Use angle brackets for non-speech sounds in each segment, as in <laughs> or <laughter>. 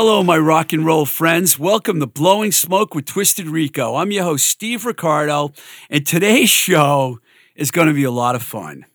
Hello, my rock and roll friends. Welcome to Blowing Smoke with Twisted Rico. I'm your host, Steve Ricardo, and today's show is going to be a lot of fun.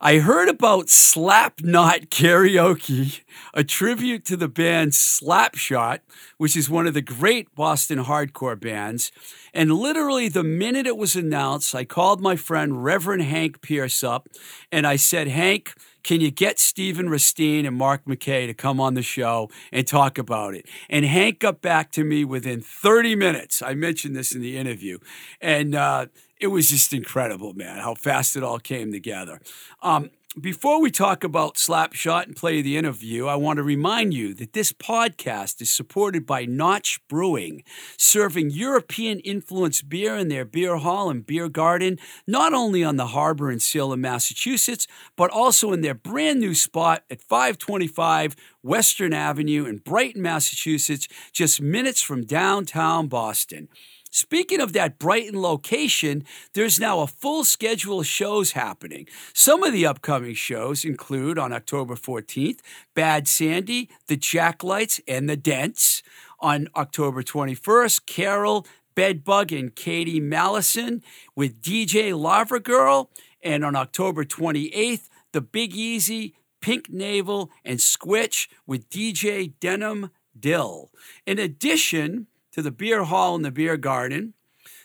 I heard about Slapknot Karaoke, a tribute to the band Slapshot, which is one of the great Boston hardcore bands. And literally, the minute it was announced, I called my friend Reverend Hank Pierce up and I said, Hank, can you get Stephen Risteen and Mark McKay to come on the show and talk about it? And Hank got back to me within 30 minutes. I mentioned this in the interview. And uh, it was just incredible, man, how fast it all came together. Um, before we talk about Slapshot and play the interview, I want to remind you that this podcast is supported by Notch Brewing, serving European influenced beer in their beer hall and beer garden, not only on the harbor in Salem, Massachusetts, but also in their brand new spot at 525 Western Avenue in Brighton, Massachusetts, just minutes from downtown Boston. Speaking of that Brighton location, there's now a full schedule of shows happening. Some of the upcoming shows include on October 14th, Bad Sandy, The Jacklights, and The Dents. On October 21st, Carol, Bedbug, and Katie Mallison with DJ Lava Girl. And on October 28th, The Big Easy, Pink Navel, and Squitch with DJ Denim Dill. In addition, to the beer hall and the beer garden.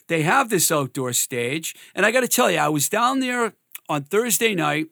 They have this outdoor stage. And I got to tell you, I was down there on Thursday night,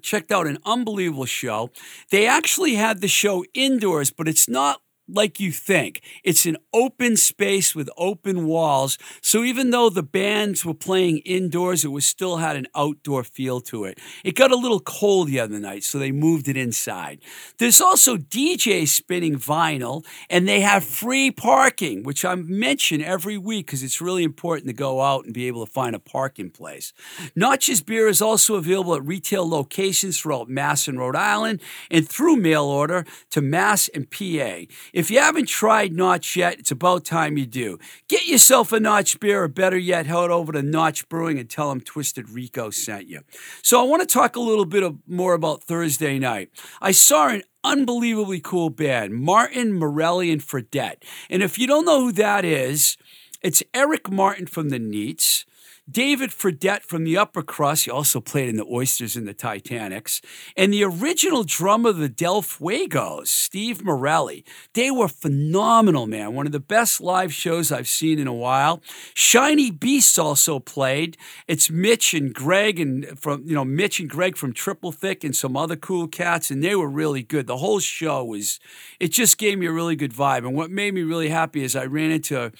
checked out an unbelievable show. They actually had the show indoors, but it's not like you think. It's an open space with open walls. So even though the bands were playing indoors, it was still had an outdoor feel to it. It got a little cold the other night, so they moved it inside. There's also DJs spinning vinyl, and they have free parking, which I mention every week because it's really important to go out and be able to find a parking place. Notch's beer is also available at retail locations throughout Mass and Rhode Island and through mail order to Mass and PA. If you haven't tried Notch yet, it's about time you do. Get yourself a Notch beer, or better yet, head over to Notch Brewing and tell them Twisted Rico sent you. So I want to talk a little bit of, more about Thursday night. I saw an unbelievably cool band, Martin, Morelli, and Fredette. And if you don't know who that is, it's Eric Martin from the Neats. David Fredette from the Upper Crust, he also played in the Oysters and the Titanics, and the original drummer of the Del Fuegos, Steve Morelli. They were phenomenal, man. One of the best live shows I've seen in a while. Shiny Beasts also played. It's Mitch and Greg and from you know Mitch and Greg from Triple Thick and some other cool cats, and they were really good. The whole show was it just gave me a really good vibe. And what made me really happy is I ran into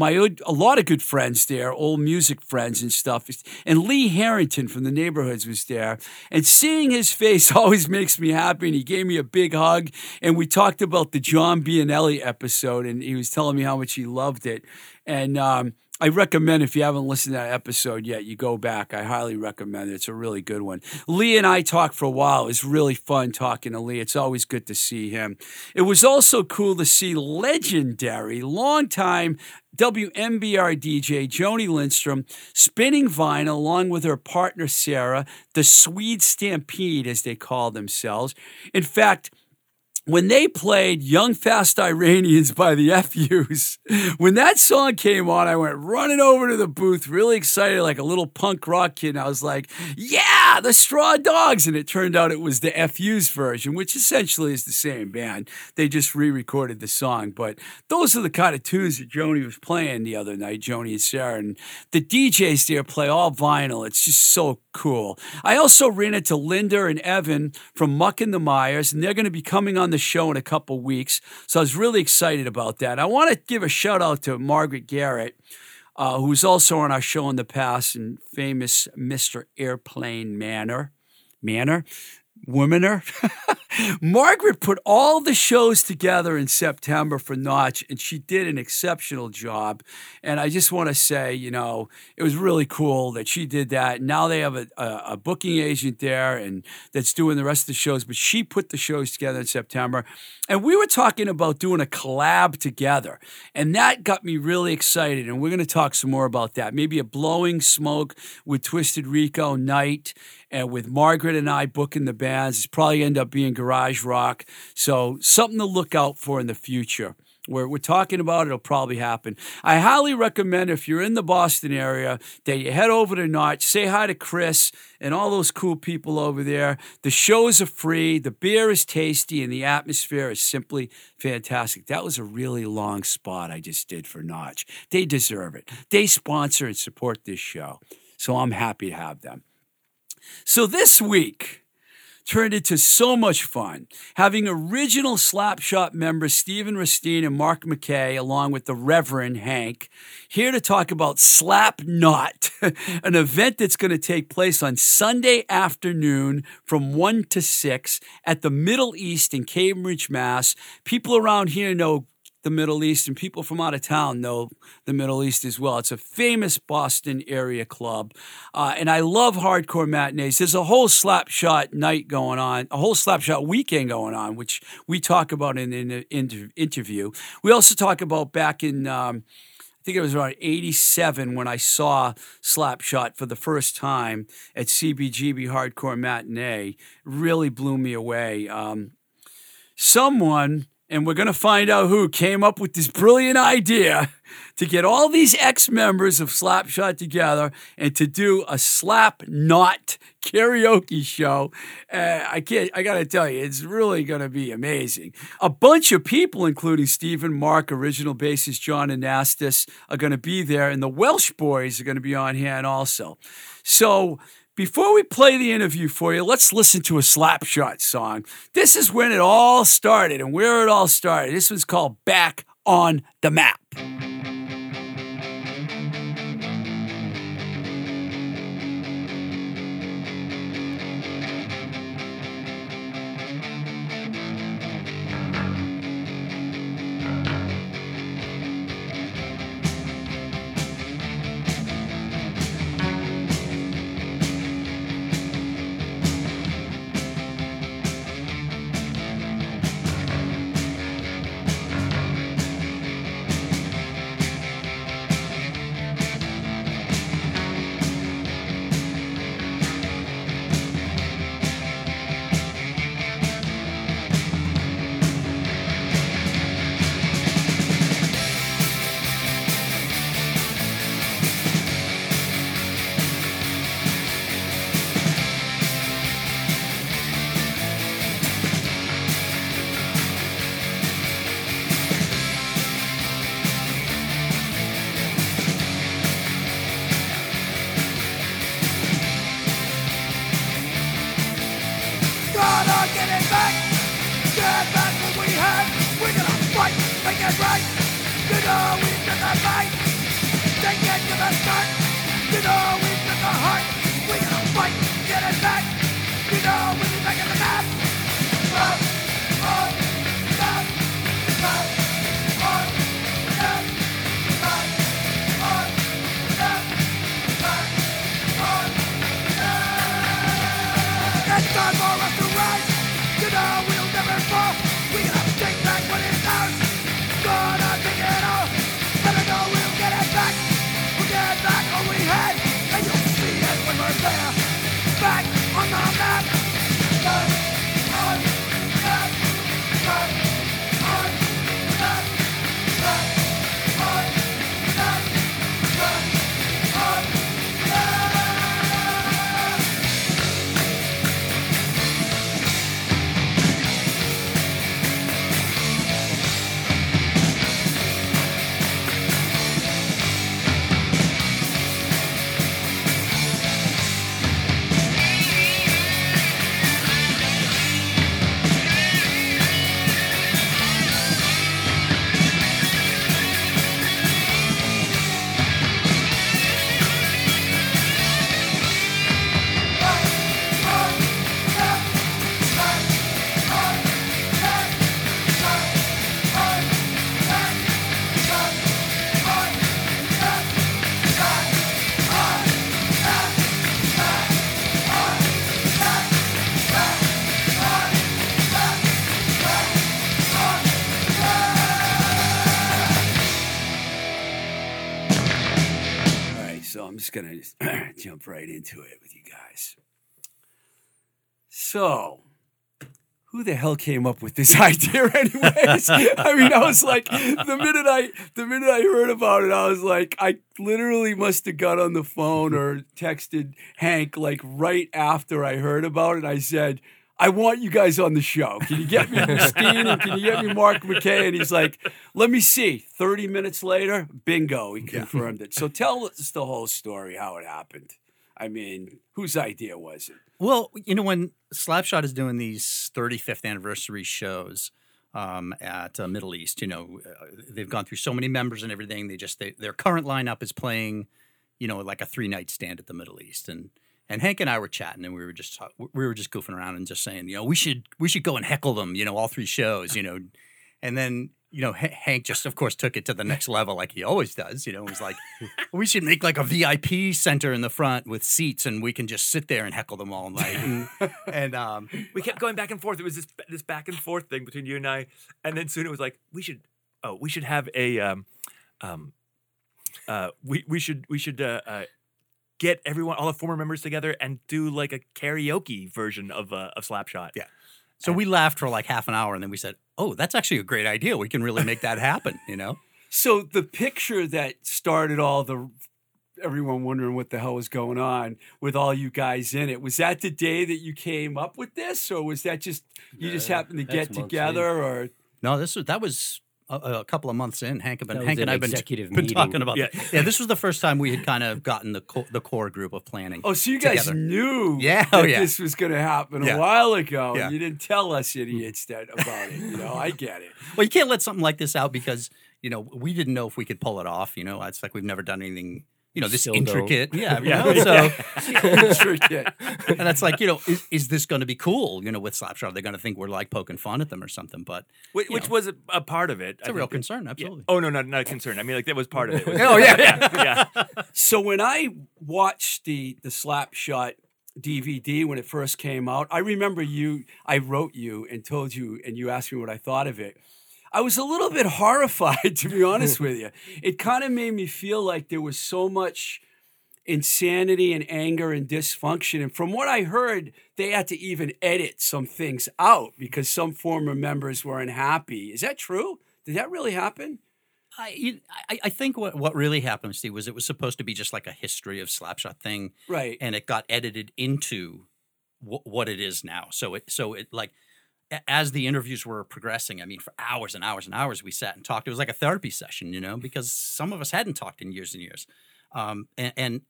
my a lot of good friends there, old music friends and stuff. And Lee Harrington from the neighborhoods was there. And seeing his face <laughs> always makes me happy. And he gave me a big hug. And we talked about the John Bianelli episode, and he was telling me how much he loved it. And um, I recommend if you haven't listened to that episode yet, you go back. I highly recommend it. It's a really good one. Lee and I talked for a while. It was really fun talking to Lee. It's always good to see him. It was also cool to see legendary, longtime WMBR DJ Joni Lindstrom spinning vinyl along with her partner Sarah, the Swede Stampede, as they call themselves. In fact, when they played Young Fast Iranians by the FUs, when that song came on, I went running over to the booth, really excited, like a little punk rock kid. And I was like, yeah, the Straw Dogs. And it turned out it was the FUs version, which essentially is the same band. They just re recorded the song. But those are the kind of tunes that Joni was playing the other night, Joni and Sarah. And the DJs there play all vinyl. It's just so cool. I also ran into Linda and Evan from Muck and the Mires, and they're going to be coming on the show in a couple weeks. So I was really excited about that. I want to give a shout out to Margaret Garrett. Uh, who's also on our show in the past and famous Mr. Airplane Manor. Manor. Womaner. <laughs> Margaret put all the shows together in September for Notch, and she did an exceptional job. And I just want to say, you know, it was really cool that she did that. Now they have a, a, a, booking agent there and that's doing the rest of the shows, but she put the shows together in September. And we were talking about doing a collab together, and that got me really excited. And we're going to talk some more about that. Maybe a blowing smoke with Twisted Rico night and with Margaret and I booking the bands, it's probably end up being garage rock. So something to look out for in the future. We're, we're talking about it, it'll probably happen. I highly recommend if you're in the Boston area that you head over to Notch, say hi to Chris and all those cool people over there. The shows are free, the beer is tasty, and the atmosphere is simply fantastic. That was a really long spot I just did for Notch. They deserve it. They sponsor and support this show, so I'm happy to have them. So this week, turned into so much fun. Having original Slapshot members Stephen Risteen and Mark McKay, along with the Reverend Hank, here to talk about Slap Knot, <laughs> an event that's going to take place on Sunday afternoon from 1 to 6 at the Middle East in Cambridge, Mass. People around here know the Middle East, and people from out of town know the Middle East as well. It's a famous Boston area club, uh, and I love hardcore matinees. There's a whole slapshot night going on, a whole slapshot weekend going on, which we talk about in an in, interview. We also talk about back in. Um, I think it was around 87 when I saw Slapshot for the first time at CBGB Hardcore Matinee. Really blew me away. Um, someone and we're going to find out who came up with this brilliant idea to get all these ex members of Slapshot together and to do a slap not karaoke show. Uh, I can't, I got to tell you, it's really going to be amazing. A bunch of people, including Stephen Mark, original bassist John Anastas, are going to be there, and the Welsh boys are going to be on hand also. So, before we play the interview for you, let's listen to a Slapshot song. This is when it all started and where it all started. This one's called Back on the Map. you know we got the you know we got the heart. We gonna fight, get it back, you know we just going to <clears throat> jump right into it with you guys. So, who the hell came up with this <laughs> idea anyways i mean i was like the minute i the minute i heard about it i was like i literally must have got on the phone or texted hank like right after i heard about it i said I want you guys on the show. Can you get me <laughs> Steen and can you get me Mark McKay? And he's like, let me see. 30 minutes later, bingo, he confirmed yeah. it. So tell us the whole story, how it happened. I mean, whose idea was it? Well, you know, when Slapshot is doing these 35th anniversary shows um, at uh, Middle East, you know, uh, they've gone through so many members and everything. They just they, their current lineup is playing, you know, like a three night stand at the Middle East, and and Hank and I were chatting, and we were just we were just goofing around and just saying, you know, we should we should go and heckle them, you know, all three shows, you know, and then you know, H- Hank just, of course, took it to the next level like he always does. You know, he was like, <laughs> we should make like a VIP center in the front with seats and we can just sit there and heckle them all night. And, <laughs> and um, we kept going back and forth. It was this this back and forth thing between you and I. And then soon it was like, we should, oh, we should have a, um, um, uh, we, we should, we should, uh, uh, get everyone, all the former members together and do like a karaoke version of, uh, of Slapshot. Yeah. So we laughed for like half an hour and then we said, "Oh, that's actually a great idea. We can really make that happen." You know. So the picture that started all the everyone wondering what the hell was going on with all you guys in it was that the day that you came up with this, or was that just you yeah, just happened to get together, or no? This was that was a, a, couple of months in, Hank, been, Hank and I have been, been talking about. Yeah. yeah, this was the first time we had kind of gotten the co- the core group of planning. Oh, so you guys together. knew yeah, oh, yeah. this was going to happen yeah. a while ago. Yeah. You didn't tell us hmm. idiots that about it. You know, I get it. <laughs> Well, you can't let something like this out because you know we didn't know if we could pull it off. You know, it's like we've never done anything you know, this Still intricate. Yeah, <laughs> yeah. Know, so <laughs> intricate. and that's like, you know, is, is this going to be cool? You know, with Slapshot, are they going to think we're like poking fun at them or something? But which, which was a, a, part of it. It's I a real concern, absolutely. Yeah. Oh no, not not a concern. I mean, like that was part of it. <laughs> oh yeah, yeah. yeah. So when I watched the the Slapshot DVD when it first came out, I remember you. I wrote you and told you, and you asked me what I thought of it. I was a little bit horrified, <laughs> to be honest with you. It kind of made me feel like there was so much insanity and anger and dysfunction. And from what I heard, they had to even edit some things out because some former members were unhappy. Is that true? Did that really happen? I, I, I think what, what really happened, Steve, was it was supposed to be just like a history of Slapshot thing, right? And it got edited into w- what it is now. So it so it like as the interviews were progressing, I mean, for hours and hours and hours, we sat and talked. It was like a therapy session, you know, because some of us hadn't talked in years and years. Um, and, and,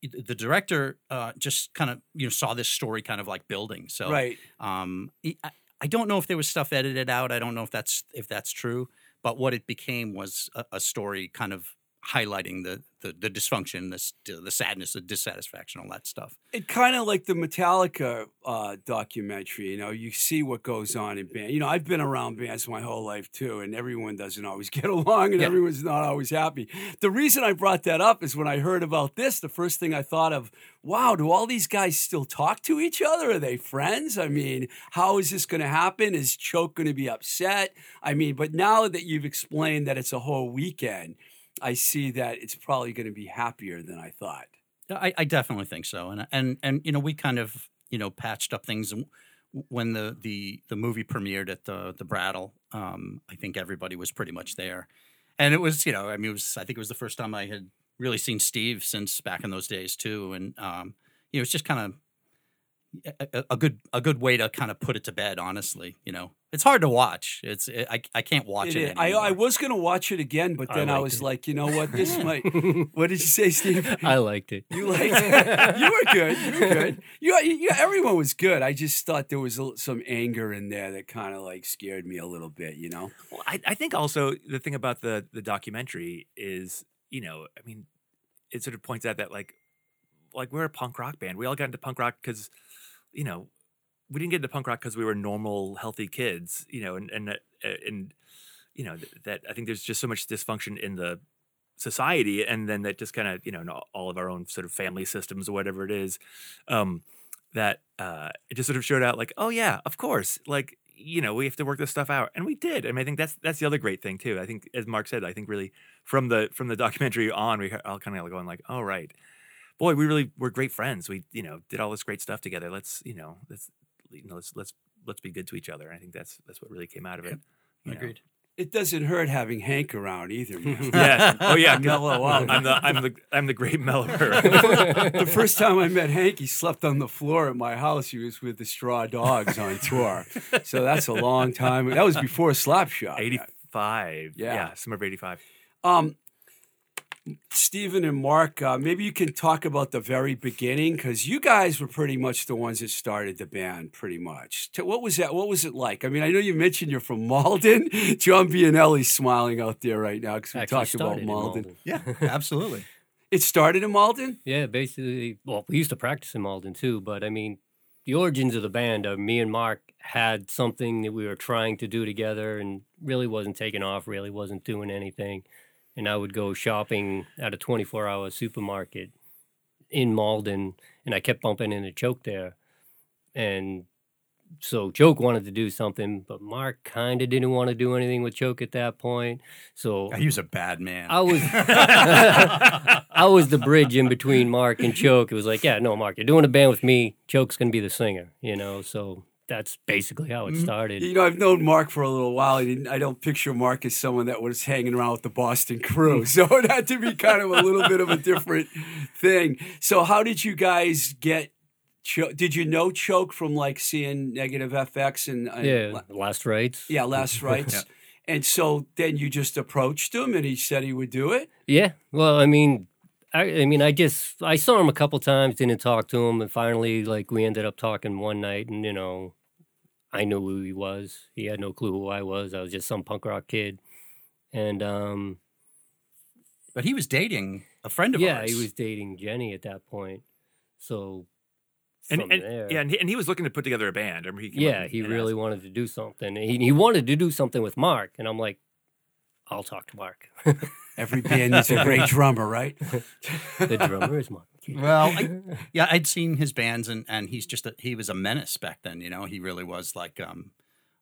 the director uh, just kind of you know saw this story kind of like building. So right. Um, I, I don't know if there was stuff edited out. I don't know if that's if that's true. But what it became was a, a story kind of highlighting the the, the dysfunction, the the sadness, the dissatisfaction, all that stuff. It kind of like the Metallica uh, documentary. You know, you see what goes on in band. You know, I've been around bands my whole life too, and everyone doesn't always <laughs> get along, and yeah. everyone's not always happy. The reason I brought that up is when I heard about this, the first thing I thought of, wow, do all these guys still talk to each other? Are they friends? I mean, how is this going to happen? Is Choke going to be upset? I mean, but now that you've explained that it's a whole weekend I see that it's probably going to be happier than I thought. I, I definitely think so, and and and you know we kind of you know patched up things when the the the movie premiered at the the Brattle. Um, I think everybody was pretty much there, and it was you know I mean it was I think it was the first time I had really seen Steve since back in those days too, and um, you know it's just kind of a, a, good a good way to kind of put it to bed. Honestly, you know, it's hard to watch. It's it, I I can't watch it. it I I was gonna watch it again, but then I, I was it. like, you know what, this might. <laughs> what did you say, Steve? I liked it. You liked it. you were good. You were good. <laughs> You, you everyone was good. I just thought there was a, some anger in there that kind of like scared me a little bit. You know. Well, I I think also the thing about the the documentary is you know I mean it sort of points out that like like we're a punk rock band. We all got into punk rock because you know, we didn't get into punk rock because we were normal, healthy kids, you know, and and uh, and you know that I think there's just so much dysfunction in the society, and then that just kind of you know all of our own sort of family systems or whatever it is, um, that uh, it just sort of showed out like, oh yeah, of course, like you know we have to work this stuff out, and we did. I mean, I think that's that's the other great thing too. I think, as Mark said, I think really from the from the documentary on, we all kind of going like, oh right boy, we really were great friends. We, you know, did all this great stuff together. Let's, you know, let's you know let's let's let's be good to each other. And I think that's that's what really came out of it. know. Agreed. It doesn't hurt having Hank around either. <laughs> Yeah. Oh yeah. <laughs> Mellow out. I'm the I'm the I'm the great mellower. <laughs> the first time I met Hank, he slept on the floor at my house. He was with the Straw Dogs on tour. So that's a long time. That was before Slapshot. Eighty five. Yeah. Yeah. Summer of eighty five. Um, Stephen and Mark, uh, maybe you can talk about the very beginning because you guys were pretty much the ones that started the band, pretty much. What was that? What was it like? I mean, I know you mentioned you're from Malden. <laughs> John Bianelli's smiling out there right now because we Actually talked about started in Malden. Yeah, <laughs> absolutely. It started in Malden. Yeah, basically. Well, we used to practice in Malden too, but I mean, the origins of the band are me and Mark had something that we were trying to do together and really wasn't taking off, really wasn't doing anything. And I would go shopping at a 24 hour supermarket in Malden, and I kept bumping into Choke there. And so Choke wanted to do something, but Mark kind of didn't want to do anything with Choke at that point. So He was a bad man. I was <laughs> <laughs> I was the bridge in between Mark and Choke. It was like, yeah, no, Mark, you're doing a band with me. Choke's gonna be the singer, you know. So that's basically how it mm-hmm. started. You know, I've known Mark for a little while. I, didn't, I don't picture Mark as someone that was hanging around with the Boston crew. <laughs> So it had to be kind of a little bit of a different thing. So, how did you guys get? Cho- did you know Choke from like seeing Negative FX and, and Yeah, last rites. yeah, Last <laughs> Rites? And so then you just approached him, and he said he would do it. Yeah. Well, I mean, I, I mean, I just I saw him a couple times, didn't talk to him, and finally, like, we ended up talking one night, and you know, I knew who he was. He had no clue who I was. I was just some punk rock kid, and um, but he was dating a friend of yeah, ours. Yeah, he was dating Jenny at that point. So And, from and there, yeah, and he, and he was looking to put together a band. I remember he yeah, he really asked- wanted to do something. He he wanted to do something with Mark, and I'm like, I'll talk to Mark. Every band needs a great <laughs> drummer, right? <laughs> the drummer is Mark. Well, I, <laughs> yeah, I'd seen his bands, and and he's just a, he was a menace back then. You know, he really was like. um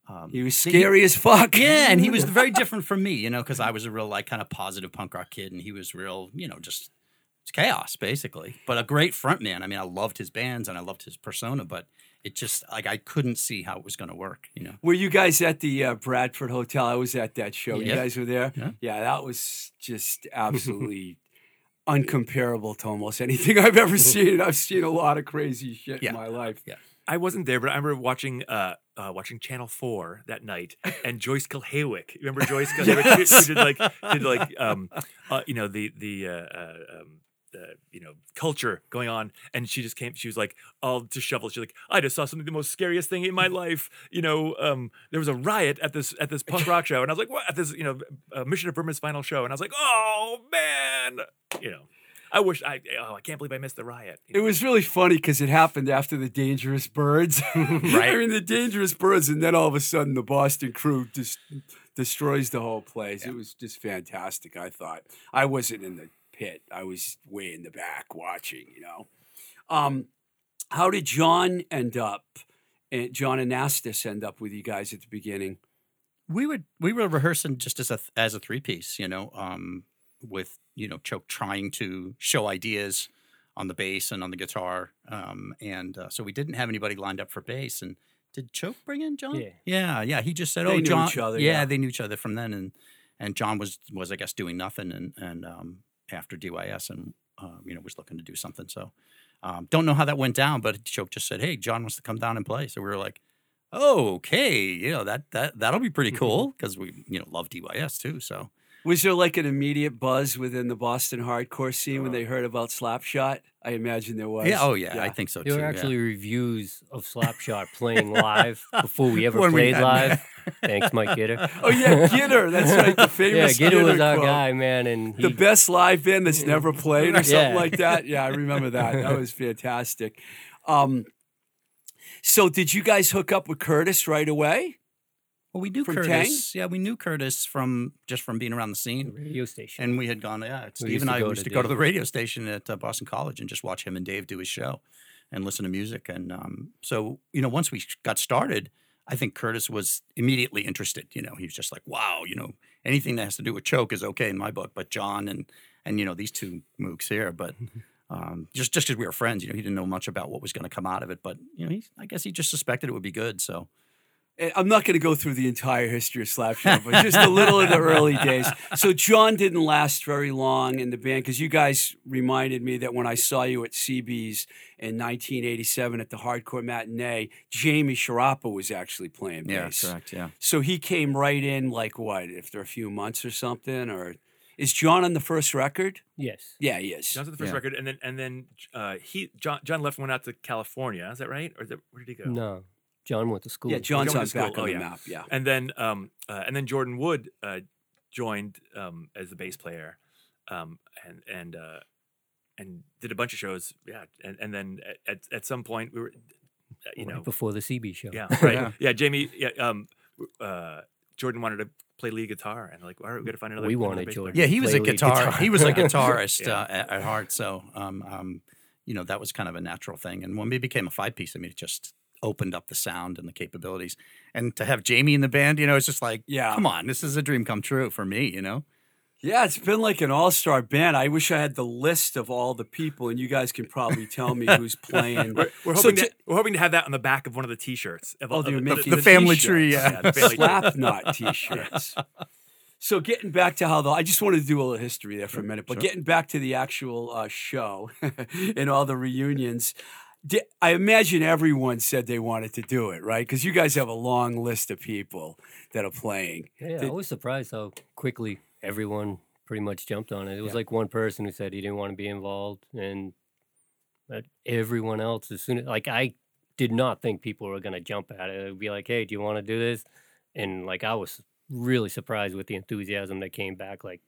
um, He was scary as fuck. Yeah, and he was <laughs> very different from me, you know, because I was a real like kind of positive punk rock kid, and he was real, you know, just it's chaos basically. But a great front man. I mean, I loved his bands and I loved his persona, but it just like I couldn't see how it was going to work, you know. Were you guys at the uh, Bradford Hotel? I was at that show. You guys were there? Yeah. that was just <laughs> absolutely uncomparable to almost anything I've ever <laughs> seen. I've seen a lot of crazy shit Yeah. in my life. Yeah. I wasn't there, but I remember watching uh, uh watching Channel Four that night, <laughs> and Joyce Kulhawik. Remember Joyce Kulhawik? who- Yes. Who did like did like um uh, you know the the uh, uh um the you know culture going on, and she just came. She was like all disheveled. She's like, I just saw something the most scariest thing in my <laughs> life. You know, um, there was a riot at this at this punk <laughs> rock show, and I was like, what? At this you know uh, Mission of Burma's final show, and I was like, oh man, you know. I wish I oh I can't believe I missed the riot. you It was really funny because it happened after the Dangerous Birds. <laughs> right. I mean, the Dangerous Birds, and then all of a sudden the Boston crew just destroys the whole place. It was just fantastic, I thought. I wasn't in the pit, I was way in the back watching, you know. Um, how did John end up, and John and Anastas end up with you guys at the beginning? we would we were rehearsing just as a as a three piece, you know, um, with you know Choke trying to show ideas on the bass and on the guitar, um, and uh, so we didn't have anybody lined up for bass. And did Choke bring in John? Yeah. yeah, yeah. He just said, They "Oh, knew John." each other, yeah, yeah. they knew each other from then, and and John was was I guess doing nothing, and and um, after DYS, and um, you know was looking to do something. So um, don't know how that went down, but Choke just said, "Hey, John wants to come down and play." So we were like okay, you know that that that'll be pretty cool because we you know love DYS too. So Was there like an immediate buzz within the Boston hardcore scene when they heard about Slapshot? I imagine there was. yeah, oh yeah, I think so There too. were yeah. actually reviews of Slapshot playing live <laughs> before we ever When played had- live. <laughs> Thanks, Mike Gitter. <laughs> Oh yeah, Gitter. That's right. The famous. yeah, famous Gitter was our quote. guy, man, and he, the best live band that's never played or something Yeah. like that. Yeah, I remember that. That was fantastic. Um, so did you guys hook up with Curtis right away? Well, we knew from Curtis. Yeah, we knew Curtis from just from being around the the scene. radio station. And we had gone, yeah. Steve and I used to to go to the- the radio station at uh, Boston College and just watch him and Dave do his show and listen to music. And um, so, you know, once we got started, I think Curtis was immediately interested. You know, he was just like, wow, you know, anything that has to do with choke is okay in my book. But John and and you know these two mooks here, but <laughs> Um, just just because we were friends, you know, he didn't know much about what was going to come out of it, but you know, he, I guess he just suspected it would be good. So And I'm not going to go through the entire history of Slapshot, but just a little of the early <laughs> days. So John didn't last very long in the band because you guys reminded me that when I saw you at CB's in 1987 at the Hardcore Matinee, Jamie Sciarappa was actually playing bass. yeah, bass. correct, yeah. So he came right in like what, after a few months or something? Or is John on the first record? Yes. Yeah, he is. John's on the first Yeah. record, and then and then uh, he John John left and went out to California. Is that right? Or is that, where did he go? No. John went to school. Yeah, John's Going on to school. back on Oh, the yeah. map. Yeah. And then um uh, and then Jordan Wood uh, joined um, as the bass player, um and and uh, and did a bunch of shows. Yeah, and and then at at, at some point we were, you right know, before the CB show. yeah, right, Yeah. yeah. Jamie, yeah, um, uh, Jordan wanted to play lead guitar, and like, all right, we got to find another. We wanted bass Jordan. player. Yeah, he was play a guitar. guitar. He was a <laughs> guitarist Yeah. uh, at, at heart. So, um, um, you know, that was kind of a natural thing. And when we became a five piece, I mean, it just opened up the sound and the capabilities. And to have Jamie in the band, you know, it's just like, Yeah. come on, this is a dream come true for me. You know, Yeah, it's been like an all star band. I wish I had the list of all the people, and you guys can probably tell me who's <laughs> playing. We're, we're So hoping to- to, we're hoping to have that on the back of one of the T-shirts. Of, Oh, of- they're making the family tree, t-shirts. yeah. the family <laughs> tree. Slapknot t-shirts. So getting back to how the I just wanted to do a little history there for a minute, but sure. getting back to the actual uh, show <laughs> and all the reunions, di- I imagine everyone said they wanted to do it, right? Because you guys have a long list of people that are playing. Yeah, Did- I was surprised how quickly everyone pretty much jumped on it. It was Yeah. like one person who said he didn't want to be involved, and everyone else, as soon as like I did not think people were gonna jump at it. It'd be like, "Hey, do you want to do this?" And like I was really surprised with the enthusiasm that came back. Like,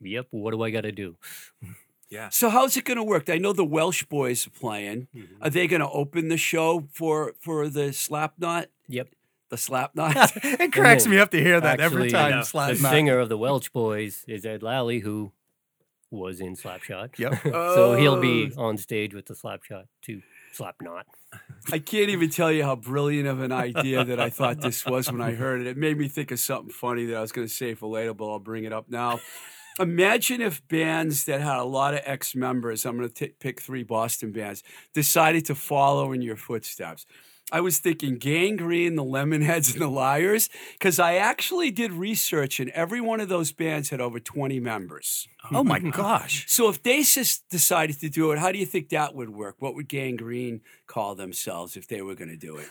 "Yep, what do I got to do?" <laughs> Yeah. So how's it going to work? I know the Welsh boys are playing. Mm-hmm. Are they going to open the show for for the Slapknot? Yep. The Slapknot. <laughs> it cracks then me up to hear that every time. know, the singer of the Welsh Boys is Ed Lalli, who was in Slapshot. Yep. <laughs> so oh. he'll be Oh. on stage with the Slapshot to Slapknot. <laughs> I can't even tell you how brilliant of an idea that I thought this was when I heard it. It made me think of something funny that I was going to say for later, but I'll bring it up now. Imagine if bands that had a lot of ex members, I'm going to pick three Boston bands, decided to follow in your footsteps. I was thinking Gang Green, the Lemonheads, and the Liars, because I actually did research, and every one of those bands had over 20 members. Oh my gosh. So if they just decided to do it, how do you think that would work? What would Gang Green call themselves if they were going to do it?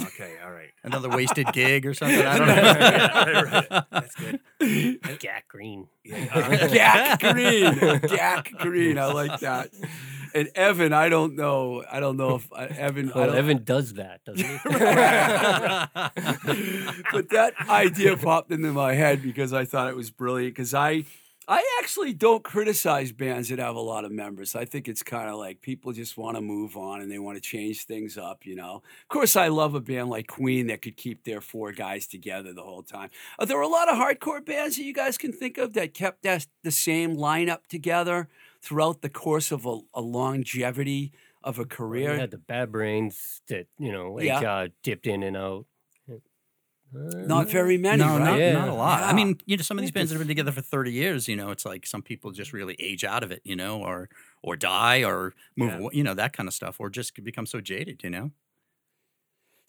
Okay. All right. Another wasted <laughs> gig or something. I don't know. Yeah, right. That's good. <laughs> Jack Green. Gak <laughs> Green, Gak Green. I like that. And Evan, I don't know. I don't know if uh, Evan. Well, Evan does that, doesn't he? but that idea popped into my head because I thought it was brilliant. Because I, I actually don't criticize bands that have a lot of members. I think it's kind of like people just want to move on and they want to change things up. You know. Of course, I love a band like Queen that could keep their four guys together the whole time. Are there a lot of hardcore bands that you guys can think of that kept that the same lineup together throughout the course of a, a longevity of a career? had the Bad Brains that, you know, Yeah. HR dipped in and out. Not very many, no, right? not, Yeah. not a lot. I mean, you know, some of these bands that have been together for 30 years, you know, it's like some people just really age out of it, you know, or or die or move Yeah. away, you know, that kind of stuff, or just become so jaded, you know.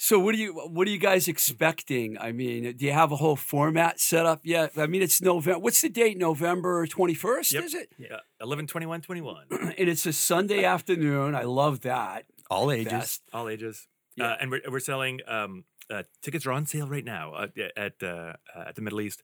So what are you what are you guys expecting? I mean, do you have a whole format set up yet? I mean, it's November. What's the date? November twenty first, Yep. is it? Yeah. 11, 21, 21. <clears throat> and it's a Sunday afternoon. I love that. All ages. Best. All ages. Yeah. Uh, and we're, we're selling um, uh, tickets are on sale right now uh, at uh, at the Middle East.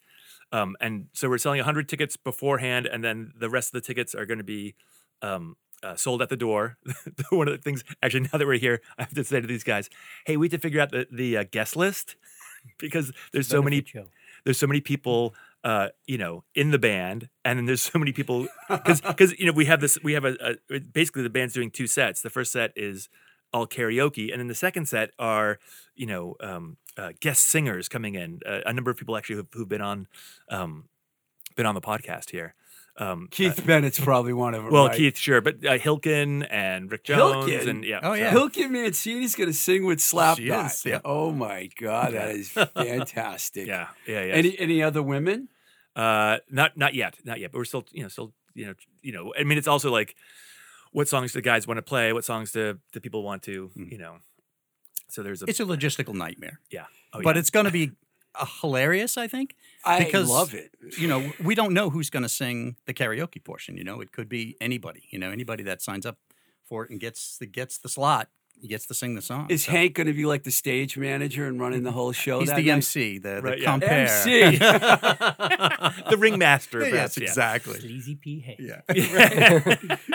Um, and so we're selling 100 tickets beforehand, and then the rest of the tickets are going to be um, uh, sold at the door. <laughs> One of the things, actually, now that we're here, I have to say to these guys, hey, we have to figure out the, the uh, guest list <laughs> because there's so many show. there's so many people uh you know in the band and then there's so many people because because <laughs> you know we have this we have a, a basically the band's doing two sets the first set is all karaoke and then the second set are you know um uh, guest singers coming in uh, a number of people actually who've, who've been on um been on the podcast here um Keith Bennett's probably one of them. well right? keith sure but uh, Hilken and rick jones Hilken? and yeah Oh, yeah. Hilken Mancini's going to sing with Slapknot. is, yeah. Oh my God, that is <laughs> fantastic. yeah yeah yeah Any any other women? Uh, not not yet, not yet. But we're still, you know, still, you know, you know. I mean, it's also like what songs do the guys want to play, what songs do the people want to, Mm. you know. So there's a It's a logistical nightmare, yeah, oh, but yeah. it's going to be uh, hilarious. I think. I Because- love it. you know, we don't know who's going to sing the karaoke portion. You know, it could be anybody. You know, anybody that signs up for it and gets the gets the slot, he gets to sing the song. Is So- Hank going to be like the stage manager and running the whole show? He's that the night? MC, the, the yeah. compere. MC. <laughs> the ringmaster. yes, perhaps, yeah. exactly. Sleazy P. Hank. Yeah. <laughs> <laughs>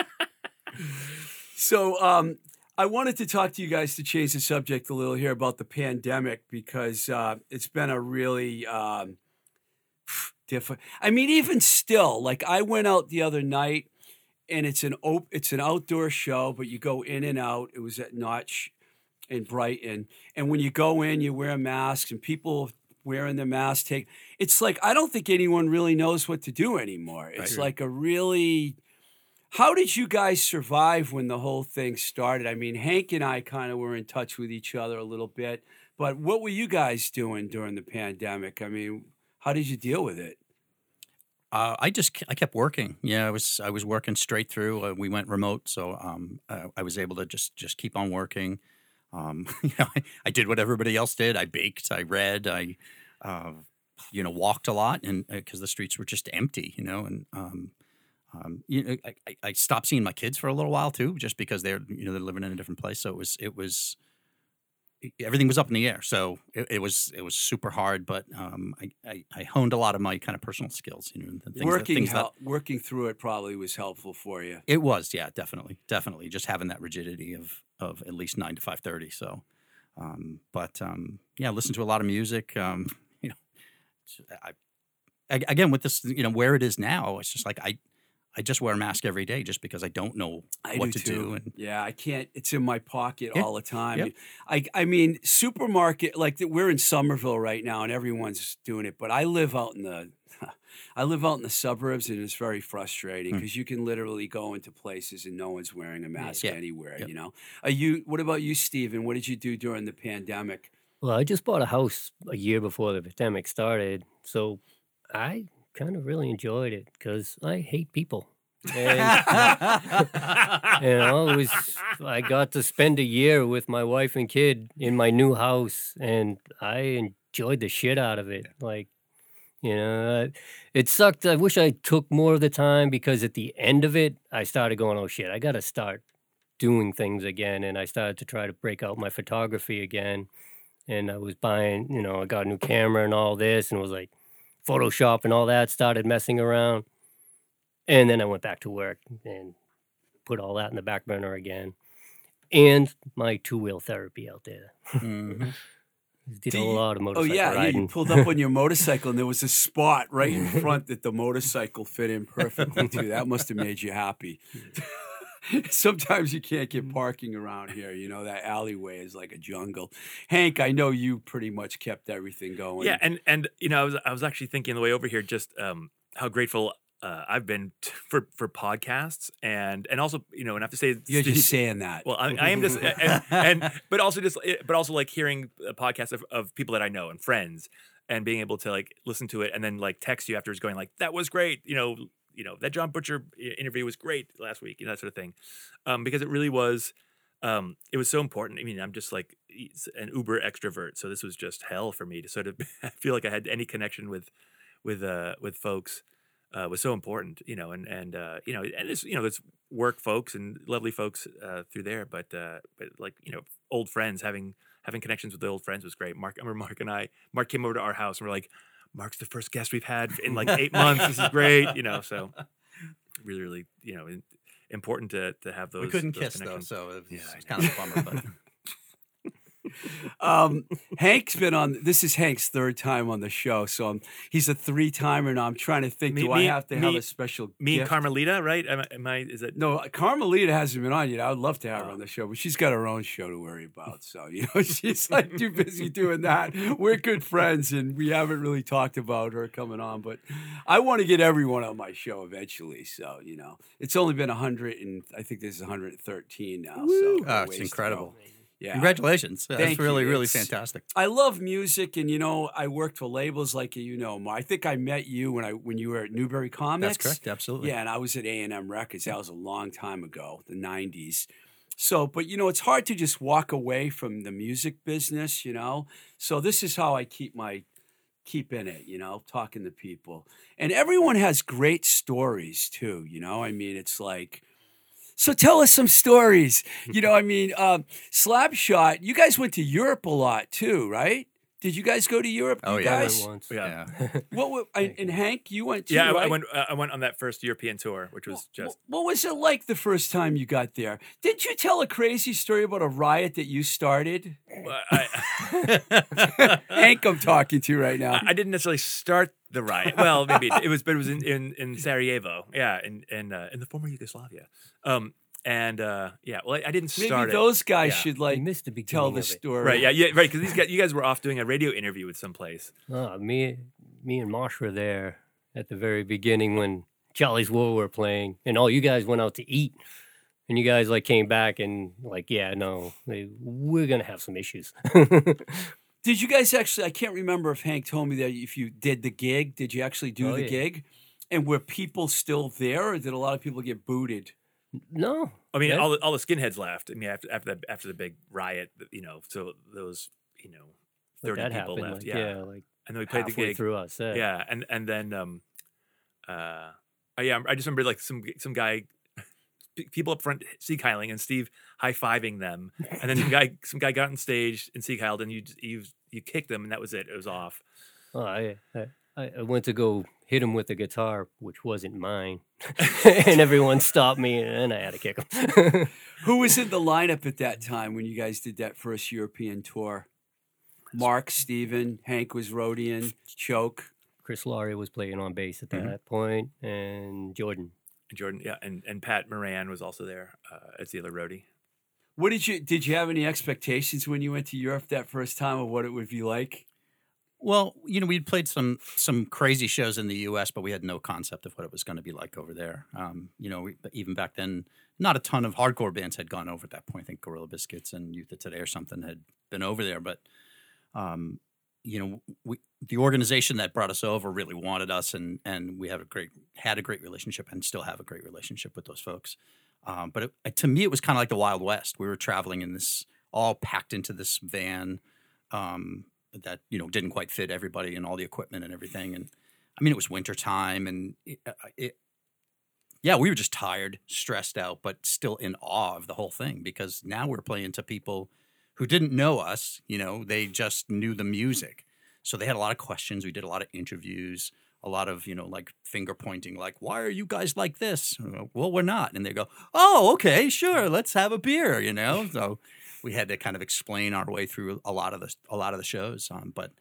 So um, I wanted to talk to you guys to change the subject a little here about the pandemic because uh, it's been a really um, different. I mean, even still, like I went out the other night, and it's an op- it's an outdoor show, but you go in and out. It was at Notch in Brighton, and when you go in, you wear masks, and people wearing the mask take. It's like I don't think anyone really knows what to do anymore. It's like a really how did you guys survive when the whole thing started? I mean, Hank and I kind of were in touch with each other a little bit, but what were you guys doing during the pandemic? I mean, how did you deal with it? Uh, I just I kept working. Yeah, I was I was working straight through. Uh, we went remote, so um, uh, I was able to just just keep on working. Um, <laughs> you know, I, I did what everybody else did. I baked, I read, I uh, you know walked a lot, and because the streets were just empty, you know, and um, um, you know, I, I- stopped seeing my kids for a little while too, just because they're you know they're living in a different place. So it was it was everything was up in the air. So it, it was it was super hard, but um, I, I I honed a lot of my kind of personal skills. You know, things that- working things that- working through it probably was helpful for you. it was, yeah, definitely, definitely. Just having that rigidity of of at least nine to five thirty. So, um, but um, yeah, listen to a lot of music. Um, <laughs> you know, I, I, again with this, you know, where it is now, it's just like I, I just wear a mask every day just because I don't know I what do to too. do. And yeah, I can't. It's in my pocket Yeah. all the time. Yep. I I mean, supermarket like we're in Somerville right now, and everyone's doing it. But I live out in the, <laughs> I live out in the suburbs, and it's very frustrating Mm. because you can literally go into places and no one's wearing a mask Yeah. anywhere. Yep. You know. Are you? What about you, Steven? What did you do during the pandemic? Well, I just bought a house a year before the pandemic started, so I kind of really enjoyed it because I hate people. And, you know, it was I got to spend a year with my wife and kid in my new house, and I enjoyed the shit out of it. Like, you know, it sucked. I wish I took more of the time because at the end of it, I started going, "Oh shit, I got to start doing things again," and I started to try to break out my photography again. And I was buying, you know, I got a new camera and all this, and was like Photoshop and all that. Started messing around, and then I went back to work and put all that in the back burner again. And my two wheel therapy out there. Mhm. <laughs> Did Do a lot of Oh motorcycle yeah, yeah, riding. you pulled up on your <laughs> motorcycle, and there was a spot right in <laughs> front that the motorcycle fit in perfectly to. That must have made you happy. <laughs> Sometimes you can't get parking around here. You know that alleyway is like a jungle. Hank, I know you pretty much kept everything going. Yeah, and and you know, I was I was actually thinking the way over here just um, how grateful uh, I've been t- for for podcasts and and also you know, and I have to say, you're just saying that. well, I, I am just and, and <laughs> but also just eh, but also like hearing a podcast of, of people that I know and friends and being able to like listen to it and then like text you afterwards going like that was great you know you know that John Butcher interview was great last week you know that sort of thing um, because it really was um, it was so important I mean I'm just like an uber extrovert so this was just hell for me to sort of <laughs> feel like I had any connection with with uh with folks uh, was so important, you know, and and uh, you know, and it's you know, it's work folks and lovely folks uh, through there, but uh, but like you know, old friends having having connections with the old friends was great. Mark, I remember Mark and I, Mark came over to our house and we're like, Mark's the first guest we've had in like eight <laughs> months. This is great, you know. So really, really, you know, important to to have those. we couldn't those kiss though, so it was, Yeah, it's kind of a bummer. But <laughs> Um, Hank's been on. This is Hank's third time on the show, so I'm, he's a three timer now. I'm trying to think. Me- do I have to have a special? Me and? Carmelita, right? Am, I- am I? Is it? No, Carmelita hasn't been on yet. I would love to have her Oh. on the show, but she's got her own show to worry about. So, you know, <laughs> she's like too busy doing that. We're good friends and we haven't really talked about her coming on, but I want to get everyone on my show eventually. So, you know, it's only been 100 and I think this is 113 now. So, oh, it's ways to incredible. Yeah. Congratulations. That's Thank you. really, really It's- fantastic. I love music, and you know, I worked for labels like you know. I think I met you when I when you were at Newbury Comics. That's correct. Absolutely. Yeah, and I was at A and M Records. That was a long time ago, the '90s. So, but you know, it's hard to just walk away from the music business, you know. So this is how I keep my keep in it, you know, talking to people, and everyone has great stories too. You know, I mean, it's like. So tell us some stories. <laughs> You know, I mean, um, Slapshot. You guys went to Europe a lot too, right? Did you guys go to Europe? Oh, you yeah. I guys. went once. Yeah. <laughs> What? were- and, and Hank, you went too. Yeah, I, I right? went. Uh, I went on that first European tour, which was Wh- just. What was it like the first time you got there? Didn't you tell a crazy story about a riot that you started? I, <laughs> <laughs> Hank, I'm talking to right now. I, I didn't necessarily start the riot. Well, maybe it, it was, but it was in, in, in Sarajevo. Yeah, in in uh, in the former Yugoslavia. Um, and uh, yeah, well, I, I didn't Maybe start it. those guys Yeah. should I like missed the tell the story. Right. Yeah. Yeah. Right. Because these guys, you guys were off doing a radio interview with some place. Oh, me, me and Marsh were there at the very beginning when Charlie's War were playing, and all you guys went out to eat, and you guys like came back and like, yeah, no, they, we're gonna have some issues. <laughs> Did you guys actually? I can't remember if Hank told me that if you did the gig. Did you actually do Oh, the yeah. gig? And were people still there, or did a lot of people get booted? No, I mean, Yeah. all the, all the skinheads left. I mean, after after the after the big riot, you know, so those you know thirty that people happened. left. like, yeah. like and then we played the gig. through our set. Yeah, and and then um, uh, oh, yeah, I just remember like some some guy, <laughs> people up front Sieg Heiling and Steve high fiving them, and then some guy <laughs> some guy got on stage and Sieg Heiled and you you you kicked them and that was it. It was off. Oh, I, I I went to go hit him with a guitar, which wasn't mine, <laughs> <laughs> and everyone stopped me, and I had to kick him. <laughs> Who was in the lineup at that time when you guys did that first European tour? Mark, Steven, Hank was Rodian, Choke. Chris Laurie was playing on bass at that Mhm. point, and Jordan. Jordan, yeah, and and Pat Moran was also there uh, as the other roadie. What did you did you have any expectations when you went to Europe that first time of what it would be like? Well, you know, we'd played some some crazy shows in the U.S., but we had no concept of what it was going to be like over there. Um, you know, we, even back then, not a ton of hardcore bands had gone over at that point. I think Gorilla Biscuits and Youth of Today or something had been over there, but um, you know, we the organization that brought us over really wanted us, and and we have a great had a great relationship and still have a great relationship with those folks. Um, but it, to me, it was kind of like the Wild West. We were traveling in this all packed into this van. Um, that you know didn't quite fit everybody and all the equipment and everything. And I mean, it was winter time, and it, uh, it, yeah, we were just tired, stressed out, but still in awe of the whole thing because now we're playing to people who didn't know us. You know, they just knew the music, so they had a lot of questions. We did a lot of interviews. A lot of you know like finger pointing, like "Why are you guys like this?" Well, we're not, and they go, "Oh, okay, sure, let's have a beer," you know. So we had to kind of explain our way through a lot of the a lot of the shows. Um, but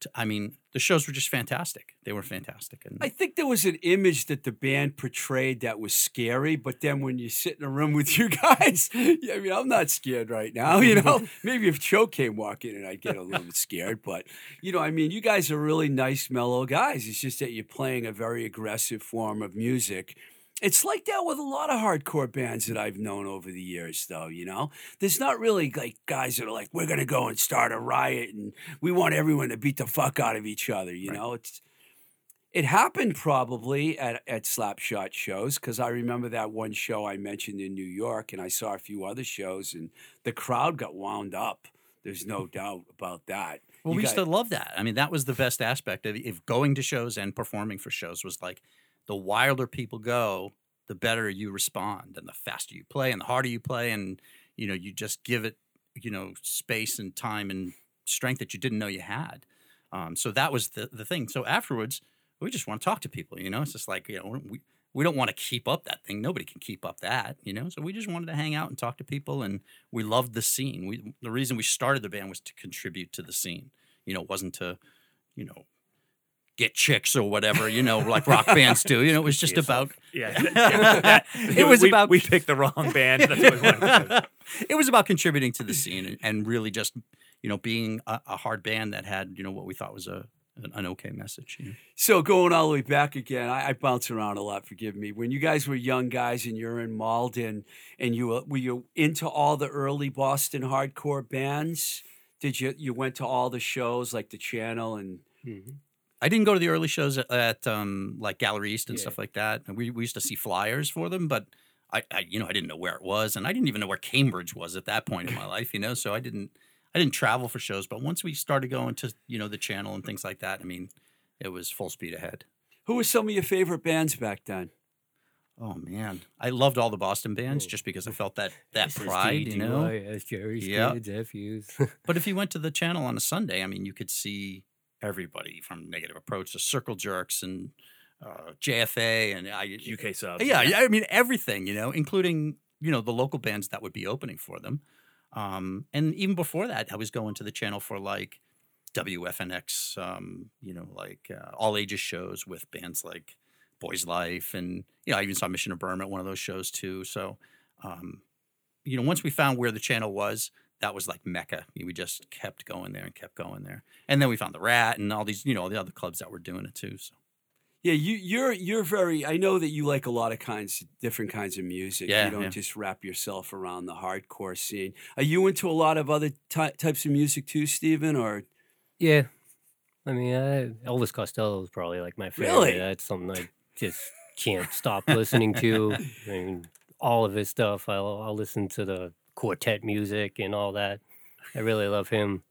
t- I mean, the shows were just fantastic. They were fantastic, and I think there was an image that the band portrayed that was scary, but then when you sit in a room with <laughs> you guys, yeah, I mean, I'm not scared right now. You know, <laughs> maybe if Cho came walking in, I'd get a little bit scared. But you know, I mean, you guys are really nice, mellow guys. It's just that you're playing a very aggressive form of music. It's like that with a lot of hardcore bands that I've known over the years, though. You know, there's not really like guys that are like, we're gonna go and start a riot and we want everyone to beat the fuck out of each other. You Right. know, it's it happened probably at at Slapshot shows because I remember that one show I mentioned in New York, and I saw a few other shows, and the crowd got wound up. There's no mm-hmm. doubt about that. Well, You we got- used to love that. I mean, that was the best aspect of if going to shows and performing for shows was like the wilder people go, the better you respond, and the faster you play, and the harder you play, and you know, you just give it, you know, space and time and strength that you didn't know you had. Um, so that was the the thing. So afterwards, we just want to talk to people. You know, it's just like you know, we we don't want to keep up that thing. Nobody can keep up that. You know, so we just wanted to hang out and talk to people, and we loved the scene. We the reason we started the band was to contribute to the scene. You know, it wasn't to, you know, get chicks or whatever. You know, like <laughs> rock bands do. You know, it was just about. Yeah, <laughs> yeah. It was we, about- we picked the wrong band. That's what we to do. it was about contributing to the scene and, and really just you know being a, a hard band that had you know what we thought was a an, an okay message. You know? So going all the way back again, I, I bounce around a lot. Forgive me. When you guys were young guys and you're in Malden, and you were, were you into all the early Boston hardcore bands? Did you you went to all the shows like the Channel and Mhm. I didn't go to the early shows at, at um, like Gallery East and Yeah. stuff like that. And we, we used to see flyers for them, but I, I, you know, I didn't know where it was, and I didn't even know where Cambridge was at that point in my <laughs> life. You know, so I didn't, I didn't travel for shows. But once we started going to, you know, the channel and things like that, I mean, it was full speed ahead. who were some of your favorite bands back then? Oh man, I loved all the Boston bands just because I <laughs> felt that that pride, you know. DYS, Jerry's Yeah. Kids, FUs. But if <laughs> you went to the channel on a Sunday, I mean, you could see everybody from Negative Approach to Circle Jerks and uh, JFA and I, UK subs. Yeah, yeah, I mean everything, you know, including you know the local bands that would be opening for them. Um, and even before that, I was going to the channel for like WFNX, um, you know, like uh, all ages shows with bands like Boys Life, and you know, I even saw Mission of Burma at one of those shows too. So, um, you know, once we found where the channel was, that was like mecca. We just kept going there and kept going there, and then we found the Rat and all these, you know, all the other clubs that were doing it too. So. Yeah, you you're you're very. I know that you like a lot of kinds, different kinds of music. Yeah, you don't yeah. just wrap yourself around the hardcore scene. Are you into a lot of other ty- types of music too, Stephen? Or yeah. I mean, I, Elvis Costello is probably like my favorite. Really? That's something I just can't stop listening to. I mean, all of his stuff. I'll, I'll listen to the quartet music and all that. I really love him.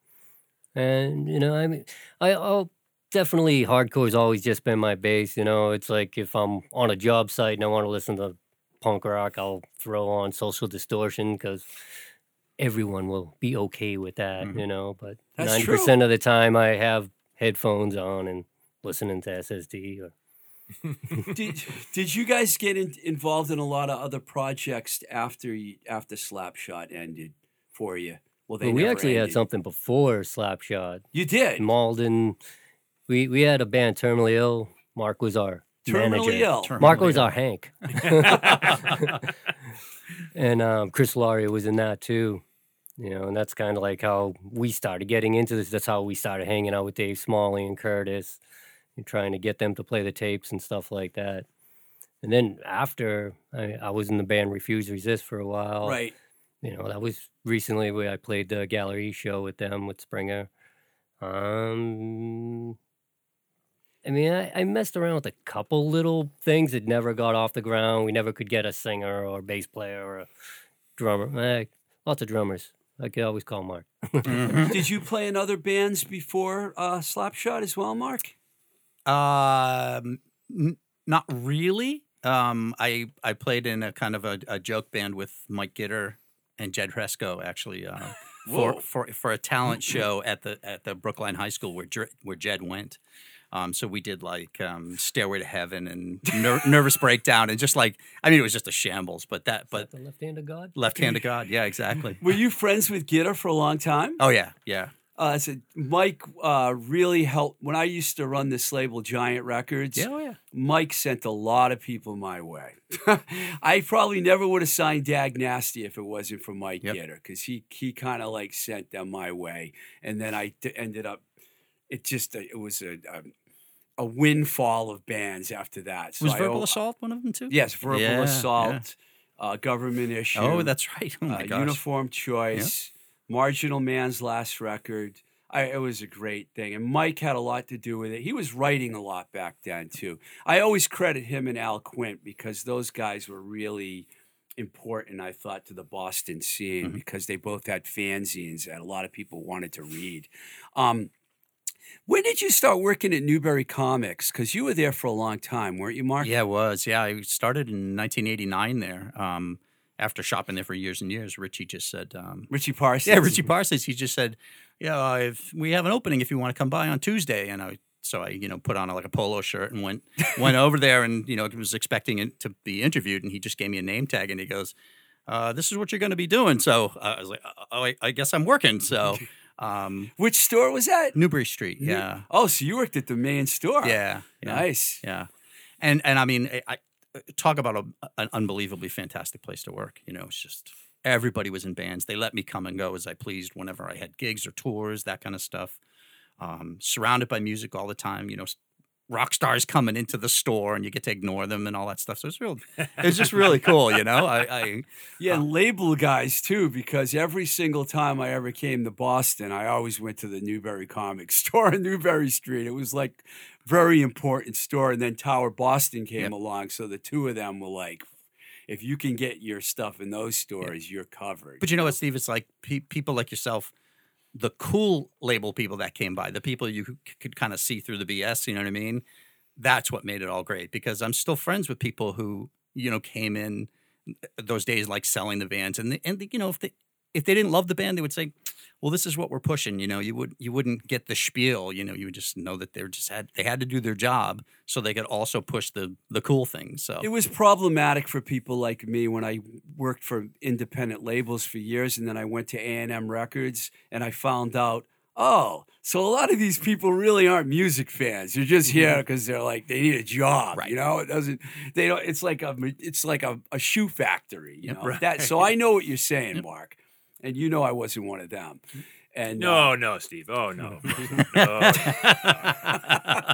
And, you know, I mean, I, I'll definitely hardcore's always just been my base. You know, it's like if I'm on a job site and I want to listen to punk rock, I'll throw on Social Distortion because everyone will be okay with that, Mhm. you know. But ninety percent of the time, I have headphones on and listening to SSD. Or, <laughs> did did you guys get in, involved in a lot of other projects after you, after Slapshot ended for you? Well, they but we never actually had something before Slapshot. You did Malden, we we had a band terminally ill. Mark was our terminally manager. ill. Term- Mark was Ill. our Hank, <laughs> <laughs> and um, Chris Laurie was in that too. You know, and that's kind of like how we started getting into this. That's how we started hanging out with Dave Smalley and Curtis, and trying to get them to play the tapes and stuff like that. And then after I, I was in the band Refuse Resist for a while, right. you know that was recently where I played the gallery show with them with Springer. Um, I mean, I, I messed around with a couple little things that never got off the ground. We never could get a singer or a bass player or a drummer. Eh, lots of drummers. I could always call Mark. Mhm. <laughs> Did you play in other bands before uh, Slapshot as well, Mark? Um, n- not really. Um, I I played in a kind of a, a joke band with Mike Gitter and Jed Hresco actually uh, <laughs> for, for for a talent show at the at the Brookline High School where Jer- where Jed went. Um, so we did like um, Stairway to Heaven and ner- <laughs> Nervous Breakdown and just like I mean it was just a shambles, but that but the left hand of God. Left Hand of God, yeah, exactly. Were you friends with Gitter for a long time? Oh yeah, yeah. Uh, so Mike uh, really helped when I used to run this label, Giant Records. Yeah, oh yeah. Mike sent a lot of people my way. <laughs> I probably never would have signed Dag Nasty if it wasn't for Mike Yep. Gitter because he he kind of like sent them my way, and then I d- ended up. It just uh, it was a, a a windfall of bands after that. So Was I Verbal Assault one of them too? Yes, verbal Yeah, yeah. assault, uh, government issue. Oh, that's right. Oh uh, uniform choice, marginal man's last record. I, it was a great thing, and Mike had a lot to do with it. He was writing a lot back then too. I always credit him and Al Quint because those guys were really important. I thought to the Boston scene Mhm. because they both had fanzines that a lot of people wanted to read. Um, when did you start working at Newbury Comics? Because you were there for a long time, weren't you, Mark? Yeah, it was. Yeah, I started in 1989 there. Um, after shopping there for years and years, Richie just said, um, Richie Parsons. "Yeah, Richie Parsons." He just said, "Yeah, if we have an opening, if you want to come by on Tuesday," and I. So I, you know, put on like a polo shirt and went <laughs> went over there, and you know, was expecting it to be interviewed, and he just gave me a name tag, and he goes, uh, "This is what you're going to be doing." So uh, I was like, "Oh, I, I guess I'm working." So <laughs> um, Which store was that? Newbury Street, New- yeah, Oh, so you worked at the main store. yeah, yeah. Nice. Yeah, and and I mean, I talk about a, an unbelievably fantastic place to work. You know, it's just everybody was in bands. They let me come and go as I pleased whenever I had gigs or tours, that kind of stuff. um, surrounded by music all the time. You know, rock stars coming into the store, and you get to ignore them and all that stuff. So it's real. It's just really cool. You know, I, I Yeah, uh, and label guys too, because every single time I ever came to Boston, I always went to the Newbury Comic <laughs> Store on Newbury Street. It was like very important store, and then Tower Boston came Yep. along, so the two of them were like, if you can get your stuff in those stores, you're covered. But you know what, Steve? It's like pe- people like yourself, the cool label people that came by, the people you could kind of see through the BS. You know what I mean? That's what made it all great. Because I'm still friends with people who you know came in uh, those days like selling the bands, and and you know if they if they didn't love the band, they would say, "Well, this is what we're pushing." You know, you would you wouldn't get the spiel. You know, you would just know that they're just had they had to do their job so they could also push the the cool things. So It was problematic for people like me when I worked for independent labels for years, and then I went to A and M Records, and I found out, oh, so a lot of these people really aren't music fans. They're just mm-hmm. here because they're like they need a job. Right. You know, it doesn't. They don't. It's like a. It's like a, a shoe factory. You Yep. know <laughs> that. So I know what you're saying, Mark, and you know I wasn't one of them. And uh, No, no, Steve. Oh no. no. <laughs>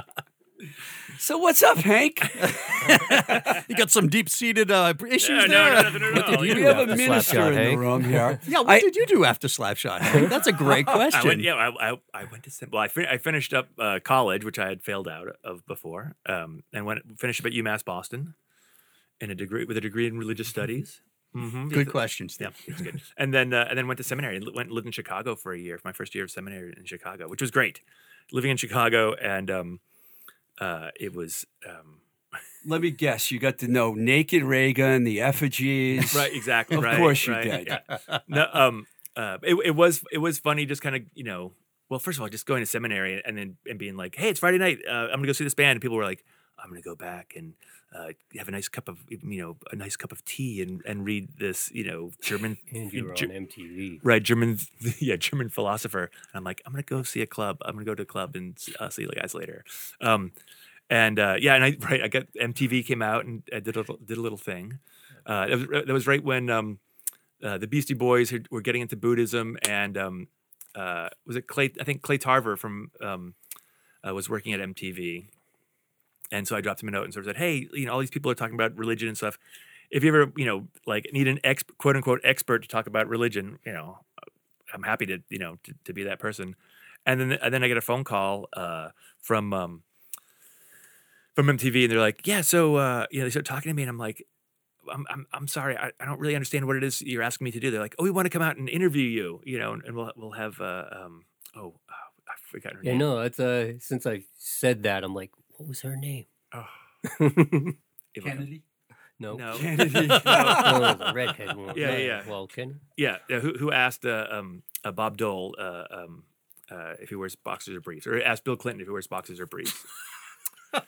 so what's up, Hank? <laughs> you got some deep seated uh, issues Yeah, there. no, no, no, no, What did no. you we do have a after minister Slapshot, in the Hank? room here. <laughs> Yeah, what I- did you do after Slapshot? That's a great question. I went, yeah, I, I, I went to well, I, fin- I finished up uh, college, which I had failed out of before, um, and went finished up at UMass Boston, in a degree with a degree in religious studies. Mm-hmm. Good question, Steve. Yeah, it was good. and then uh, and then went to seminary. Went and lived in Chicago for a year, my first year of seminary in Chicago, which was great. Living in Chicago, and um, uh, it was um, <laughs> Let me guess. You got to know Naked Raygun, the effigies. right, exactly. Of right, course you right, did. yeah. No, um, uh, it, it was it was funny, just kind of you know. Well, first of all, just going to seminary and then and being like, "Hey, it's Friday night. Uh, I'm gonna go see this band." And people were like, "I'm gonna go back and uh, have a nice cup of you know a nice cup of tea and and read this you know German <laughs> you were on MTV. right German <laughs> yeah German philosopher." And I'm like, "I'm gonna go see a club. I'm gonna go to a club and uh, see you guys later." Um, and uh, yeah, and I <laughs> right, I got MTV came out and I did a little, did a little thing. Uh, that was that was right when um, uh, the Beastie Boys were getting into Buddhism, and um, uh, was it Clay? I think Clay Tarver from um, uh, was working at MTV, and so I dropped him a note and sort of said, "Hey, you know, all these people are talking about religion and stuff. If you ever, you know, like need an ex quote unquote expert to talk about religion, you know, I'm happy to, you know, to, to be that person." And then and then I get a phone call uh, from um, from MTV, and they're like, "Yeah, so uh, you know," they start talking to me, and I'm like. I'm, I'm, I'm sorry. I, I don't really understand what it is you're asking me to do. They're like, oh, we want to come out and interview you, you know, and, and we'll we'll have uh, um oh, oh I forgot her Yeah, name. no, it's uh since I said that, I'm like, what was her name? <laughs> Oh, no, Kennedy. no, <laughs> Kennedy. <laughs> no, the redhead one. Yeah, yeah, yeah. Well, Ken. yeah, yeah. Who who asked uh, um uh, Bob Dole uh, um uh, if he wears boxers or briefs, or asked Bill Clinton if he wears boxers or briefs.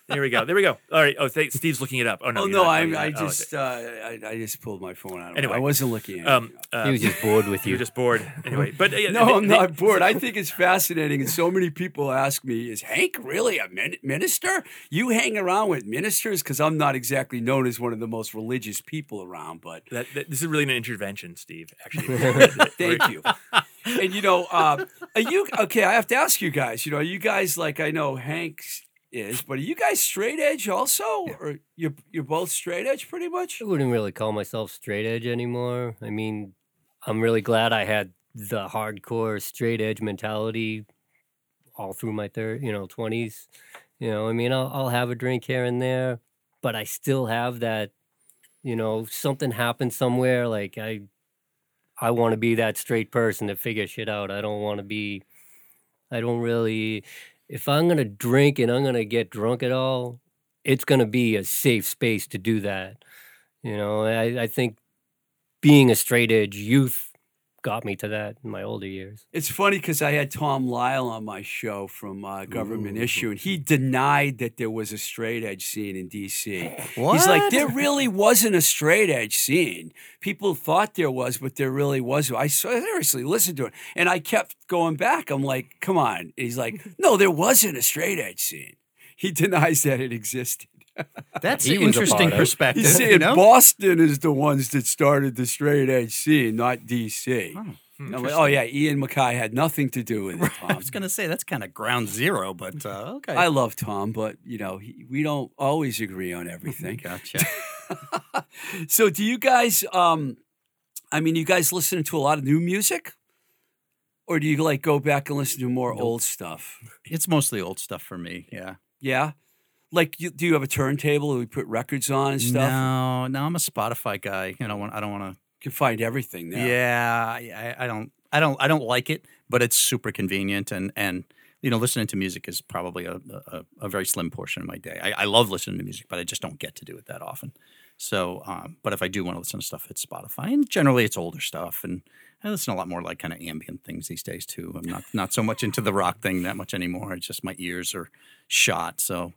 There we go. There we go. All right. Oh, th- Steve's looking it up. Oh no. Oh no, not- I, you're I not. Oh, just uh, I, I just pulled my phone out. Anyway. I wasn't looking at um, uh, He was just bored with you you. were just bored anyway. But uh, no, they- I'm they- not bored. I think it's <laughs> fascinating, and so many people ask me, "Is Hank really a min- minister? You hang around with ministers?" Because I'm not exactly known as one of the most religious people around, but That, that, this is really an intervention, Steve. Actually, <laughs> <laughs> Thank you. And you know, uh, are you okay? I have to ask you guys. You know, are you guys like I know Hank's is, but are you guys straight edge also, or you're you're both straight edge pretty much? I wouldn't really call myself straight edge anymore. I mean, I'm really glad I had the hardcore straight edge mentality all through my third, you know, 20s. You know, I mean, I'll, I'll have a drink here and there, but I still have that, you know, something happened somewhere. Like I, I want to be that straight person to figure shit out. I don't want to be, I don't really, if I'm going to drink and I'm going to get drunk at all, it's going to be a safe space to do that. You know, I, I think being a straight edge youth got me to that in my older years. It's funny because I had Tom Lyle on my show from uh, Government Ooh. Issue, and he denied that there was a straight edge scene in D.C. What? He's like, there really wasn't a straight edge scene. People thought there was, but there really wasn't. I seriously listened to it, and I kept going back. I'm like, come on. And he's like, no, there wasn't a straight edge scene. He <laughs> denies that it existed. That's He an interesting part of it. perspective. He's saying you know? Boston is the ones that started the straight edge scene, not D.C. Oh. Hmm, I'm oh yeah, Ian MacKaye had nothing to do with it. <laughs> I was going to say that's kind of ground zero, but uh, okay. I love Tom, but you know he, we don't always agree on everything. <laughs> gotcha. <laughs> so, do you guys? Um, I mean, you guys listen to a lot of new music, or do you like go back and listen to more old stuff? it's mostly old stuff for me. Yeah. Yeah, like you, do you have a turntable that we put records on and stuff? No, no, I'm a Spotify guy. You know, I don't want to. You can find everything now. Yeah, I, I I don't, I don't, I don't like it, but it's super convenient, and and you know, listening to music is probably a a, a very slim portion of my day. I, I love listening to music, but I just don't get to do it that often. So, um, but if I do want to listen to stuff, it's Spotify, and generally it's older stuff, and I listen a lot more like kind of ambient things these days too. I'm not not so much into the rock thing that much anymore. It's just my ears are shot. So,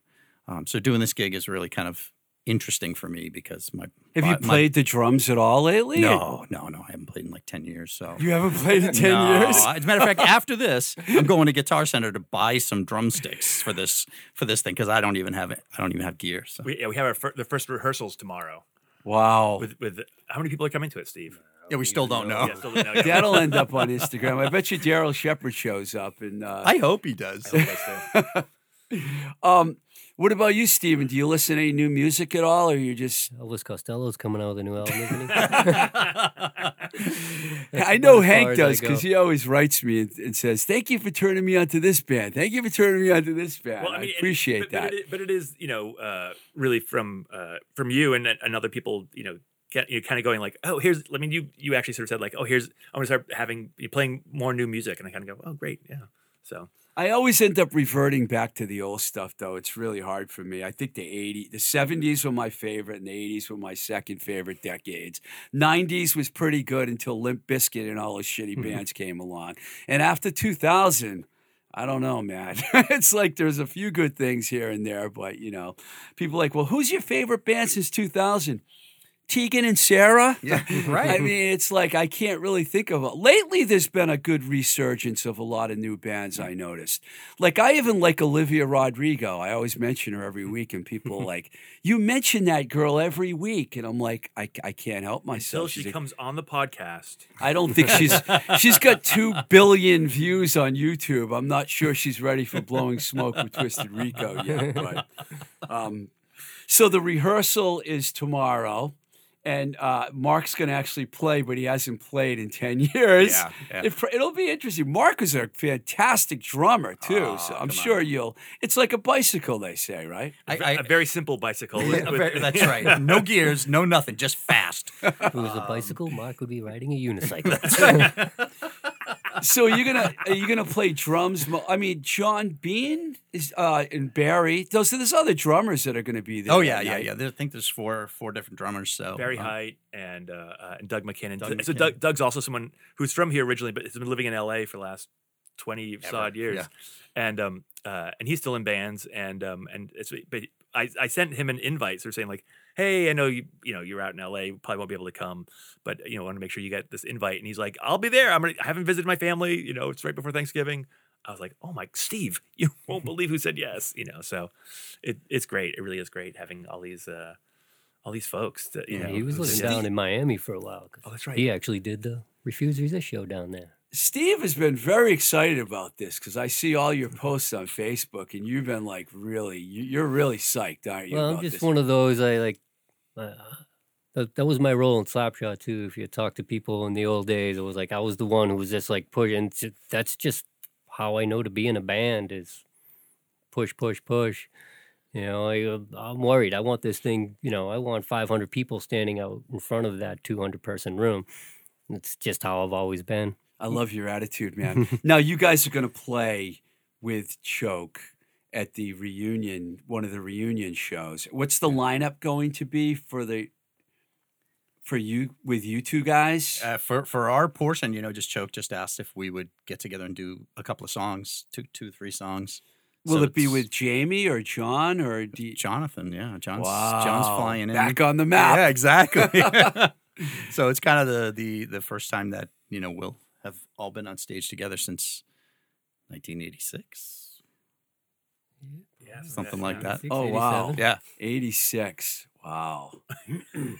um, so doing this gig is really kind of interesting for me because my Have you my- played the drums at all lately? no, no, no. I haven't played in like ten years. So You haven't played in 10 No. years? As a matter of fact, after <laughs> this, I'm going to Guitar Center to buy some drumsticks for this for this thing because I don't even have it. I don't even have gear. So We, yeah, we have our fir- the first rehearsals tomorrow. Wow. With with how many people are coming to it, Steve? yeah, we still don't know. Yeah, still don't know yet. That'll end up on <laughs> Instagram. I bet you Daryl Shepard shows up. And uh, I hope he does. I hope that's <laughs> um, what about you, Steven? Do you listen to any new music at all, or you just? <laughs> Elvis Costello's coming out with a new album, isn't he? <laughs> I know Hank does because he always writes me and, and says, "Thank you for turning me on to this band. Thank you for turning me on to this band." Well, I, I mean, and- appreciate but, that. But it, but it is, you know, uh, really from uh, from you and, and other people, you know, get, you kind of going like, oh, here's. I mean, you you actually sort of said like, oh, here's. I'm gonna start having you playing more new music, and I kind of go, oh, great, yeah. So I always end up reverting back to the old stuff, though. It's really hard for me. I think the 80s, the 70s were my favorite, and the 80s were my second favorite decades. 90s was pretty good until Limp Bizkit and all those shitty mm-hmm. bands came along. And after 2000, I don't know, man. <laughs> it's like there's a few good things here and there, but you know, people like, well, who's your favorite band since 2000? Tegan and Sara? Yeah, <laughs> right. I mean, it's like I can't really think of it. Lately, there's been a good resurgence of a lot of new bands. I noticed. Like I even like Olivia Rodrigo. I always mention her every week, and people are <laughs> like, "You mention that girl every week," and I'm like, I, I can't help until myself. she She's a- comes on the podcast, I don't think she's she's got two billion views on YouTube. I'm not sure she's ready for blowing smoke with Twisted Rico yet. But um, so the rehearsal is tomorrow. And uh, Mark's going to actually play, but he hasn't played in 10 <laughs> years. Yeah, yeah. It, it'll be interesting. Mark is a fantastic drummer, too. Oh, so I'm sure on. you'll. It's like a bicycle, they say, right? I, A- I, a very simple bicycle. with- Yeah, with- that's right. <laughs> No gears, no nothing, just fast. If it was a bicycle, Mark would be riding a unicycle. <laughs> so you're gonna are you gonna play drums? I mean, John Bean is uh, and Barry. Those there's other drummers that are gonna be there. Oh yeah, yeah, night. yeah. There, I think there's four four different drummers. So Barry uh, Height and uh, uh, and Doug McKinnon. Doug so Doug, Doug's also someone who's from here originally, but has been living in L.A. for the last twenty odd years, yeah. and um uh, and he's still in bands, and um and it's but I I sent him an invite, sort of saying like, hey, I know you you know you're out in L.A. Probably won't be able to come, but you know want to make sure you get this invite, and he's like, I'll be there. I'm gonna I haven't visited my family. You know, it's right before Thanksgiving. I was like, oh my, Steve, <laughs> you <laughs> won't believe who said yes. You know, so it, it's great. It really is great having all these uh, all these folks. You Yeah, know, he was living yes. down in Miami for a while Oh, that's right. He actually did the Refuse Resist show down there. Steve has been very excited about this because I see all your posts on Facebook, and you've been like really, you- you're really psyched, aren't you? Well, I'm just this? one of those. I like. Uh, that, that was my role in Slapshot too. If you talk to people in the old days, it was like I was the one who was just like pushing. That's just how I know to be in a band is push, push, push. You know, I, uh, I'm worried. I want this thing. You know, I want 500 people standing out in front of that 200 person room. It's just how I've always been. I love your attitude, man. <laughs> now you guys are going to play with Choke at the reunion, one of the reunion shows. What's the lineup going to be for the for you with you two guys? Uh, for for our portion, you know, just choke just asked if we would get together and do a couple of songs, two two three songs. Will So it be with Jamie or John or do you, Jonathan? Yeah, John's wow, John's flying in. back on the map? Yeah, exactly. <laughs> <laughs> so it's kind of the the the first time that you know we'll have all been on stage together since 1986. Yeah, Something like that. Oh, wow. 687. Yeah, 86. Wow. <laughs>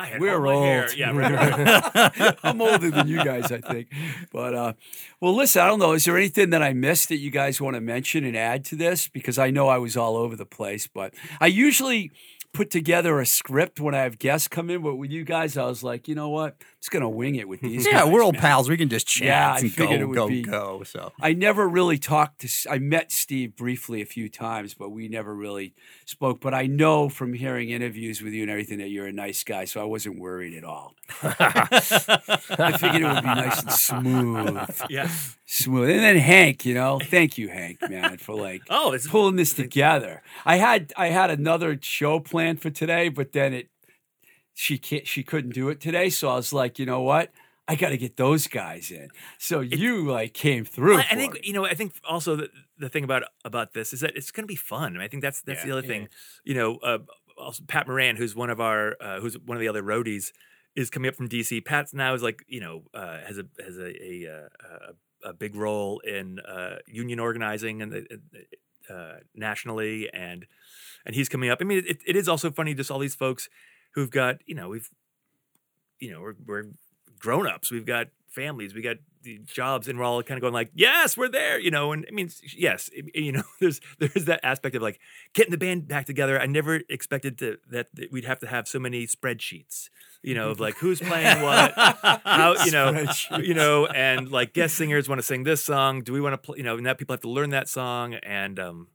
I had We're all old. hair. Yeah, <laughs> right. I'm older than you guys, I think. But uh, well, listen, I don't know. Is there anything that I missed that you guys want to mention and add to this? Because I know I was all over the place, but I usually put together a script when I have guests come in. But with you guys, I was like, you know what? I'm just gonna wing it with these. <laughs> Yeah, guys, we're old man. pals. We can just chat Yeah, I and figured go, it would go, be- go. So I never really talked to. I met Steve briefly a few times, but we never really spoke. But I know from hearing interviews with you and everything that you're a nice guy, so I wasn't worried at all. <laughs> I figured it would be nice and smooth, <laughs> yeah. smooth. And then Hank, you know, thank you, Hank, man, for like Oh, this is pulling this together. I had I had another show planned for today, but then it she can't she couldn't do it today, so I was like, you know what? I got to get those guys in. So you like came through. I, I think me. you know. I think also the, the thing about about this is that it's going to be fun. And I think that's that's Yeah. the other thing. You know, uh, also Pat Moran, who's one of our uh, who's one of the other roadies, is coming up from DC. Pat now is like you know uh, has a has a a, uh, a, a big role in uh, union organizing and the, uh, nationally, and and he's coming up. I mean, it, it is also funny just all these folks who've got you know we've you know we're, we're grown ups. We've got families. We got the jobs, and we're all kind of going like, "Yes, we're there," you know. And I mean, yes, <laughs> you know, there's there's that aspect of like getting the band back together. I never expected to that, that we'd have to have so many spreadsheets, you know, of like who's playing what, how you know, you know, and like guest singers want to sing this song. Do we want to play? You know, and now people have to learn that song, and um,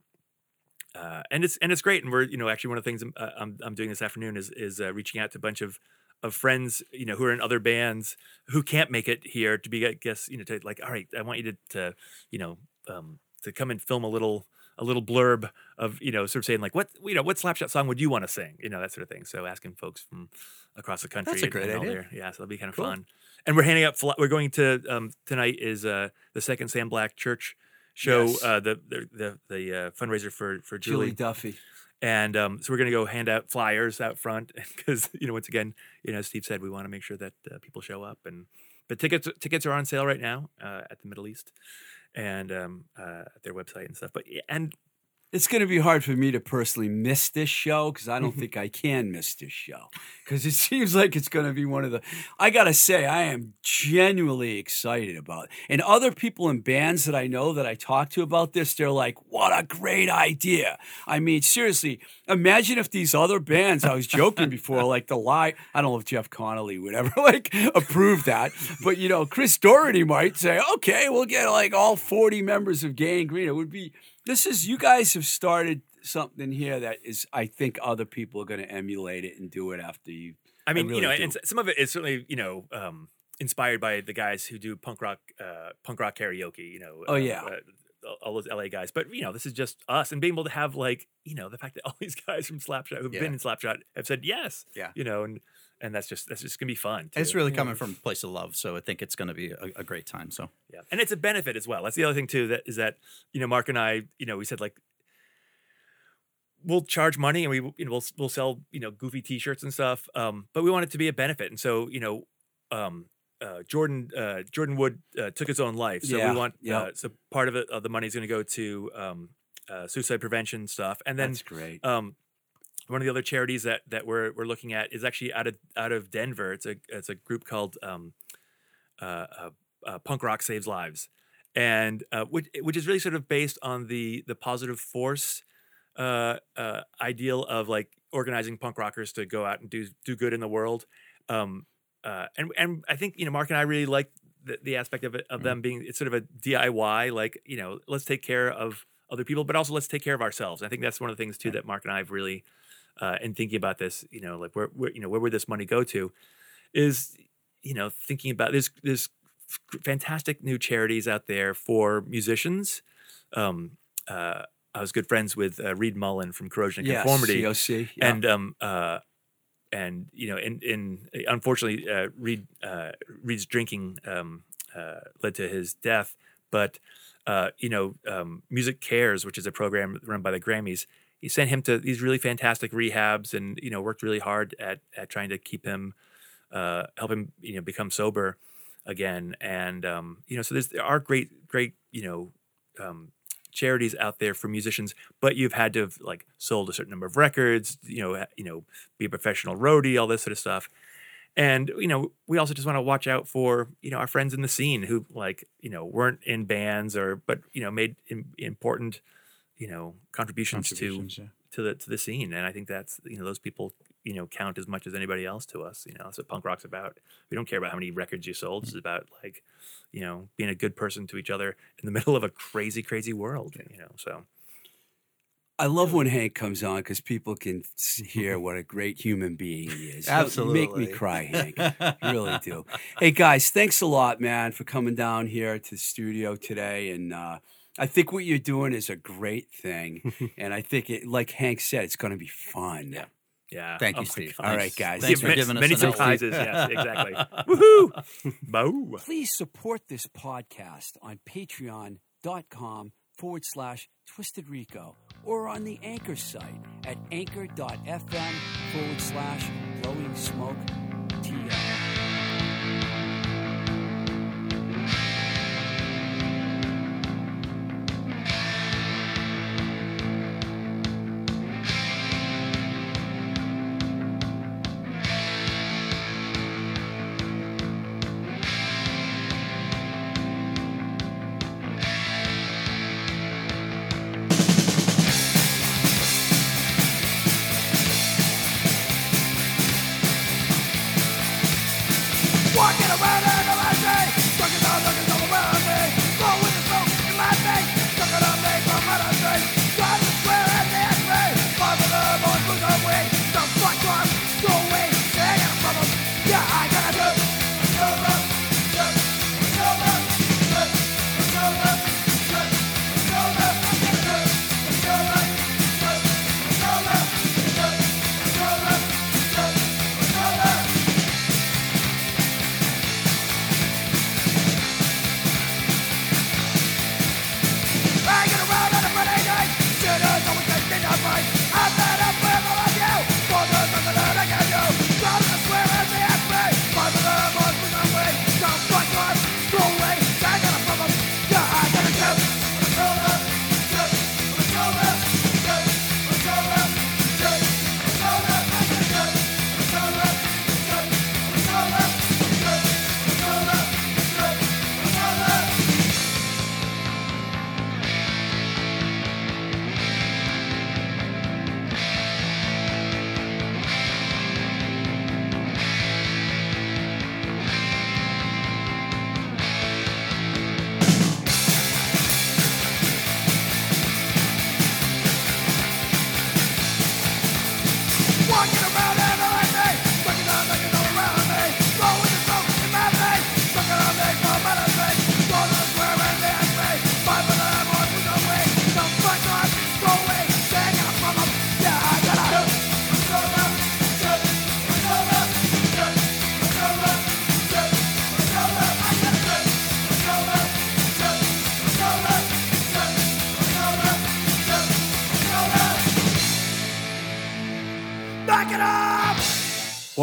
uh, and it's and it's great. And we're you know actually one of the things I'm uh, I'm, I'm doing this afternoon is is uh, reaching out to a bunch of of friends you know who are in other bands who can't make it here to be I guess you know to like all right I want you to to you know um, to come and film a little a little blurb of you know sort of saying like what you know what slapshot song would you want to sing you know that sort of thing. So asking folks from across the country. that's a great idea. their- yeah, so that'll be kind of Cool. fun. And we're handing out. We're going to um, tonight is uh, the second Sam Black Church show. Yes. Uh, the the the, the uh, fundraiser for for Julie Julie Duffy. and um, so we're going to go hand out flyers out front <laughs> because you know once again you know as Steve said we want to make sure that uh, people show up and but tickets tickets are on sale right now uh, at the Middle East and um, uh, at their website and stuff but and It's going to be hard for me to personally miss this show because I Mm-hmm. don't think I can miss this show because it <laughs> seems like it's going to be one of the. I got to say, I am genuinely excited about it. And other people in bands that I know that I talk to about this, they're like, what a great idea. I mean, seriously, imagine if these other bands, I was joking before, <laughs> like the Lie, I don't know if Jeff Conolly would ever <laughs> like approve that, but you know, Chris Doherty might say, okay, we'll get like all 40 members of Gang Green. It would be this is you guys have started something here that is I think other people are going to emulate it and do it after you. I mean really you know do. and some of it is certainly you know um, inspired by the guys who do punk rock uh, punk rock karaoke you know Oh, uh, yeah. uh, all those LA guys but you know this is just us and being able to have like you know the fact that all <laughs> these guys from Slapshot who've Yeah. been in Slapshot have said yes Yeah. you know and and that's just that's just gonna be fun it's too. really coming from a place of love. So I think it's going to be a, a great time. So Yeah, and it's a benefit as well. That's the other thing too. That is that you know, Mark and I, you know, we said like we'll charge money and we you know we'll we'll sell you know goofy T-shirts and stuff, um, but we want it to be a benefit. And so you know, um, uh, Jordan uh, Jordan Wood uh, took his own life, so Yeah, we want yeah. uh, so part of it of the money is going to go to um, uh, suicide prevention stuff, and then That's great. um, one of the other charities that that we're we're looking at is actually out of out of Denver. It's a it's a group called um, uh, uh, uh, Punk Rock Saves Lives, and uh, which which is really sort of based on the the positive force uh, uh, ideal of like organizing punk rockers to go out and do do good in the world. Um, uh, and and I think you know Mark and I really like the, the aspect of it of them being it's sort of a DIY like you know let's take care of other people but also let's take care of ourselves. I think that's one of the things too that Mark and I have really uh, in thinking about this you know like where, where you know where would this money go to is you know thinking about there's there's fantastic new charities out there for musicians. Um, uh, I was good friends with uh, Reed Mullin from Corrosion and Yes, Conformity, COC. yeah. and um uh and you know in in unfortunately uh reed uh reed's drinking um uh led to his death but uh you know um MusiCares which is a program run by the grammys he sent him to these really fantastic rehabs and you know worked really hard at at trying to keep him uh help him you know become sober again and um you know so there are great great you know um charities out there for musicians, but you've had to have like sold a certain number of records, you know, you know, be a professional roadie, all this sort of stuff. and you know we also just want to watch out for you know our friends in the scene who like you know weren't in bands or but you know made Im- important you know contributions, Contributions, to yeah. to the to the scene and i think that's you know those people you know count as much as anybody else to us you know that's what punk rock's about we don't care about how many records you sold it's about like you know being a good person to each other in the middle of a crazy crazy world you know so I love when Hank comes on because people can hear what a great human being he is. Absolutely. Make me cry, Hank. You <laughs> really do. Hey, guys, thanks a lot, man, for coming down here to the studio today. And uh, I think what you're doing is a great thing. <laughs> and I think, it, like Hank said, it's going to be fun. Yeah. yeah Thank Oh you, my Steve. All right, guys. Thanks Yeah, for many- giving us many surprises <laughs> yes exactly <laughs> woohoo Bow. Please support this podcast on patreon.com forward slash twisted rico or on the anchor site at anchor.fm forward slash blowing smoke TL.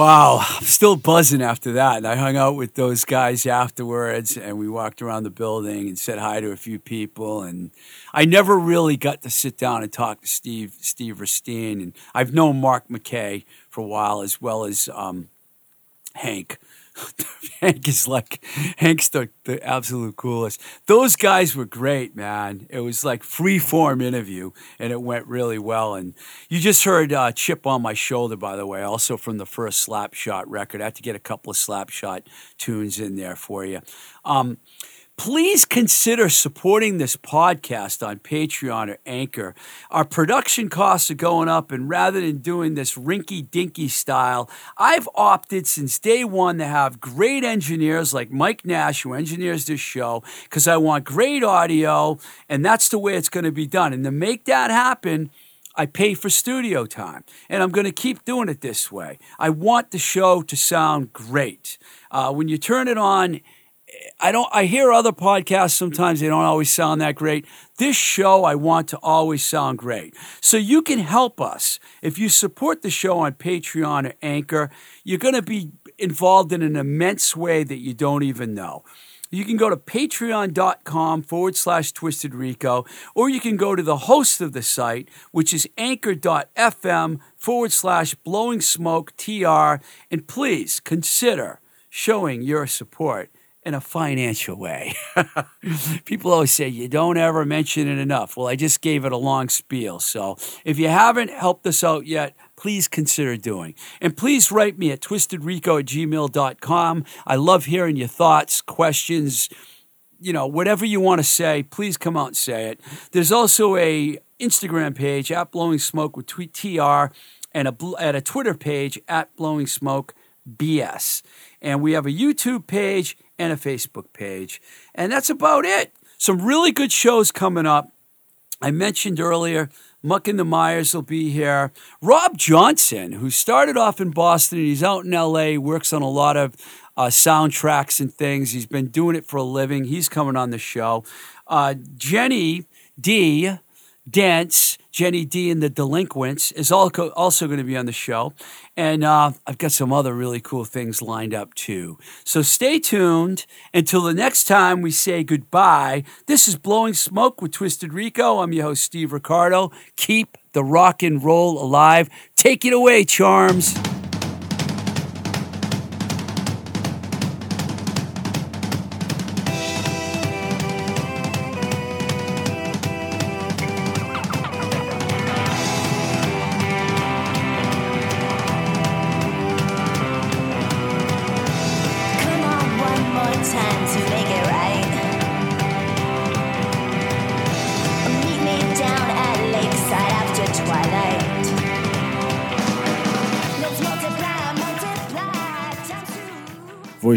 Wow, I'm still buzzing after that. And I hung out with those guys afterwards, and we walked around the building and said hi to a few people. And I never really got to sit down and talk to Steve Steve Risteen. And I've known Mark McKay for a while, as well as um, Hank. <laughs> Hank is like Hank's the, the absolute coolest. Those guys were great, man. It was like free form interview, and it went really well. And you just heard uh, "Chip on My Shoulder," by the way, also from the first Slapshot record. I had to get a couple of Slapshot tunes in there for you. Um, please consider supporting this podcast on Patreon or Anchor. Our production costs are going up, and rather than doing this rinky dinky style, I've opted since day one to have great engineers like Mike Nash, who engineers this show, because I want great audio, and that's the way it's going to be done. And to make that happen, I pay for studio time, and I'm going to keep doing it this way. I want the show to sound great. Uh, when you turn it on, I don't. I hear other podcasts sometimes they don't always sound that great. This show I want to always sound great. So you can help us if you support the show on Patreon or Anchor. You're going to be involved in an immense way that you don't even know. You can go to patreon.com forward slash twisted rico, or you can go to the host of the site, which is anchor.fm forward slash blowing smoke tr, and please consider showing your support in a financial way. <laughs> People always say you don't ever mention it enough. Well, I just gave it a long spiel. So if you haven't helped us out yet, please consider doing. And please write me at twistedrico at gmail.com. I love hearing your thoughts, questions, you know, whatever you want to say, please come out and say it. There's also a Instagram page at Blowing Smoke with tweet TR and a, at a Twitter page at Blowing Smoke BS. And we have a YouTube page and a Facebook page. And that's about it. Some really good shows coming up. I mentioned earlier, Muck and the Mires will be here. Rob Johnson, who started off in Boston, he's out in LA, works on a lot of uh, soundtracks and things. He's been doing it for a living. He's coming on the show. Uh, Jenny D. Dance, Jenny D and the Delinquents is also, also going to be on the show. And uh, I've got some other really cool things lined up too. So stay tuned until the next time we say goodbye. This is Blowing Smoke with Twisted Rico. I'm your host, Steve Risteen. Keep the rock and roll alive. Take it away, Charms.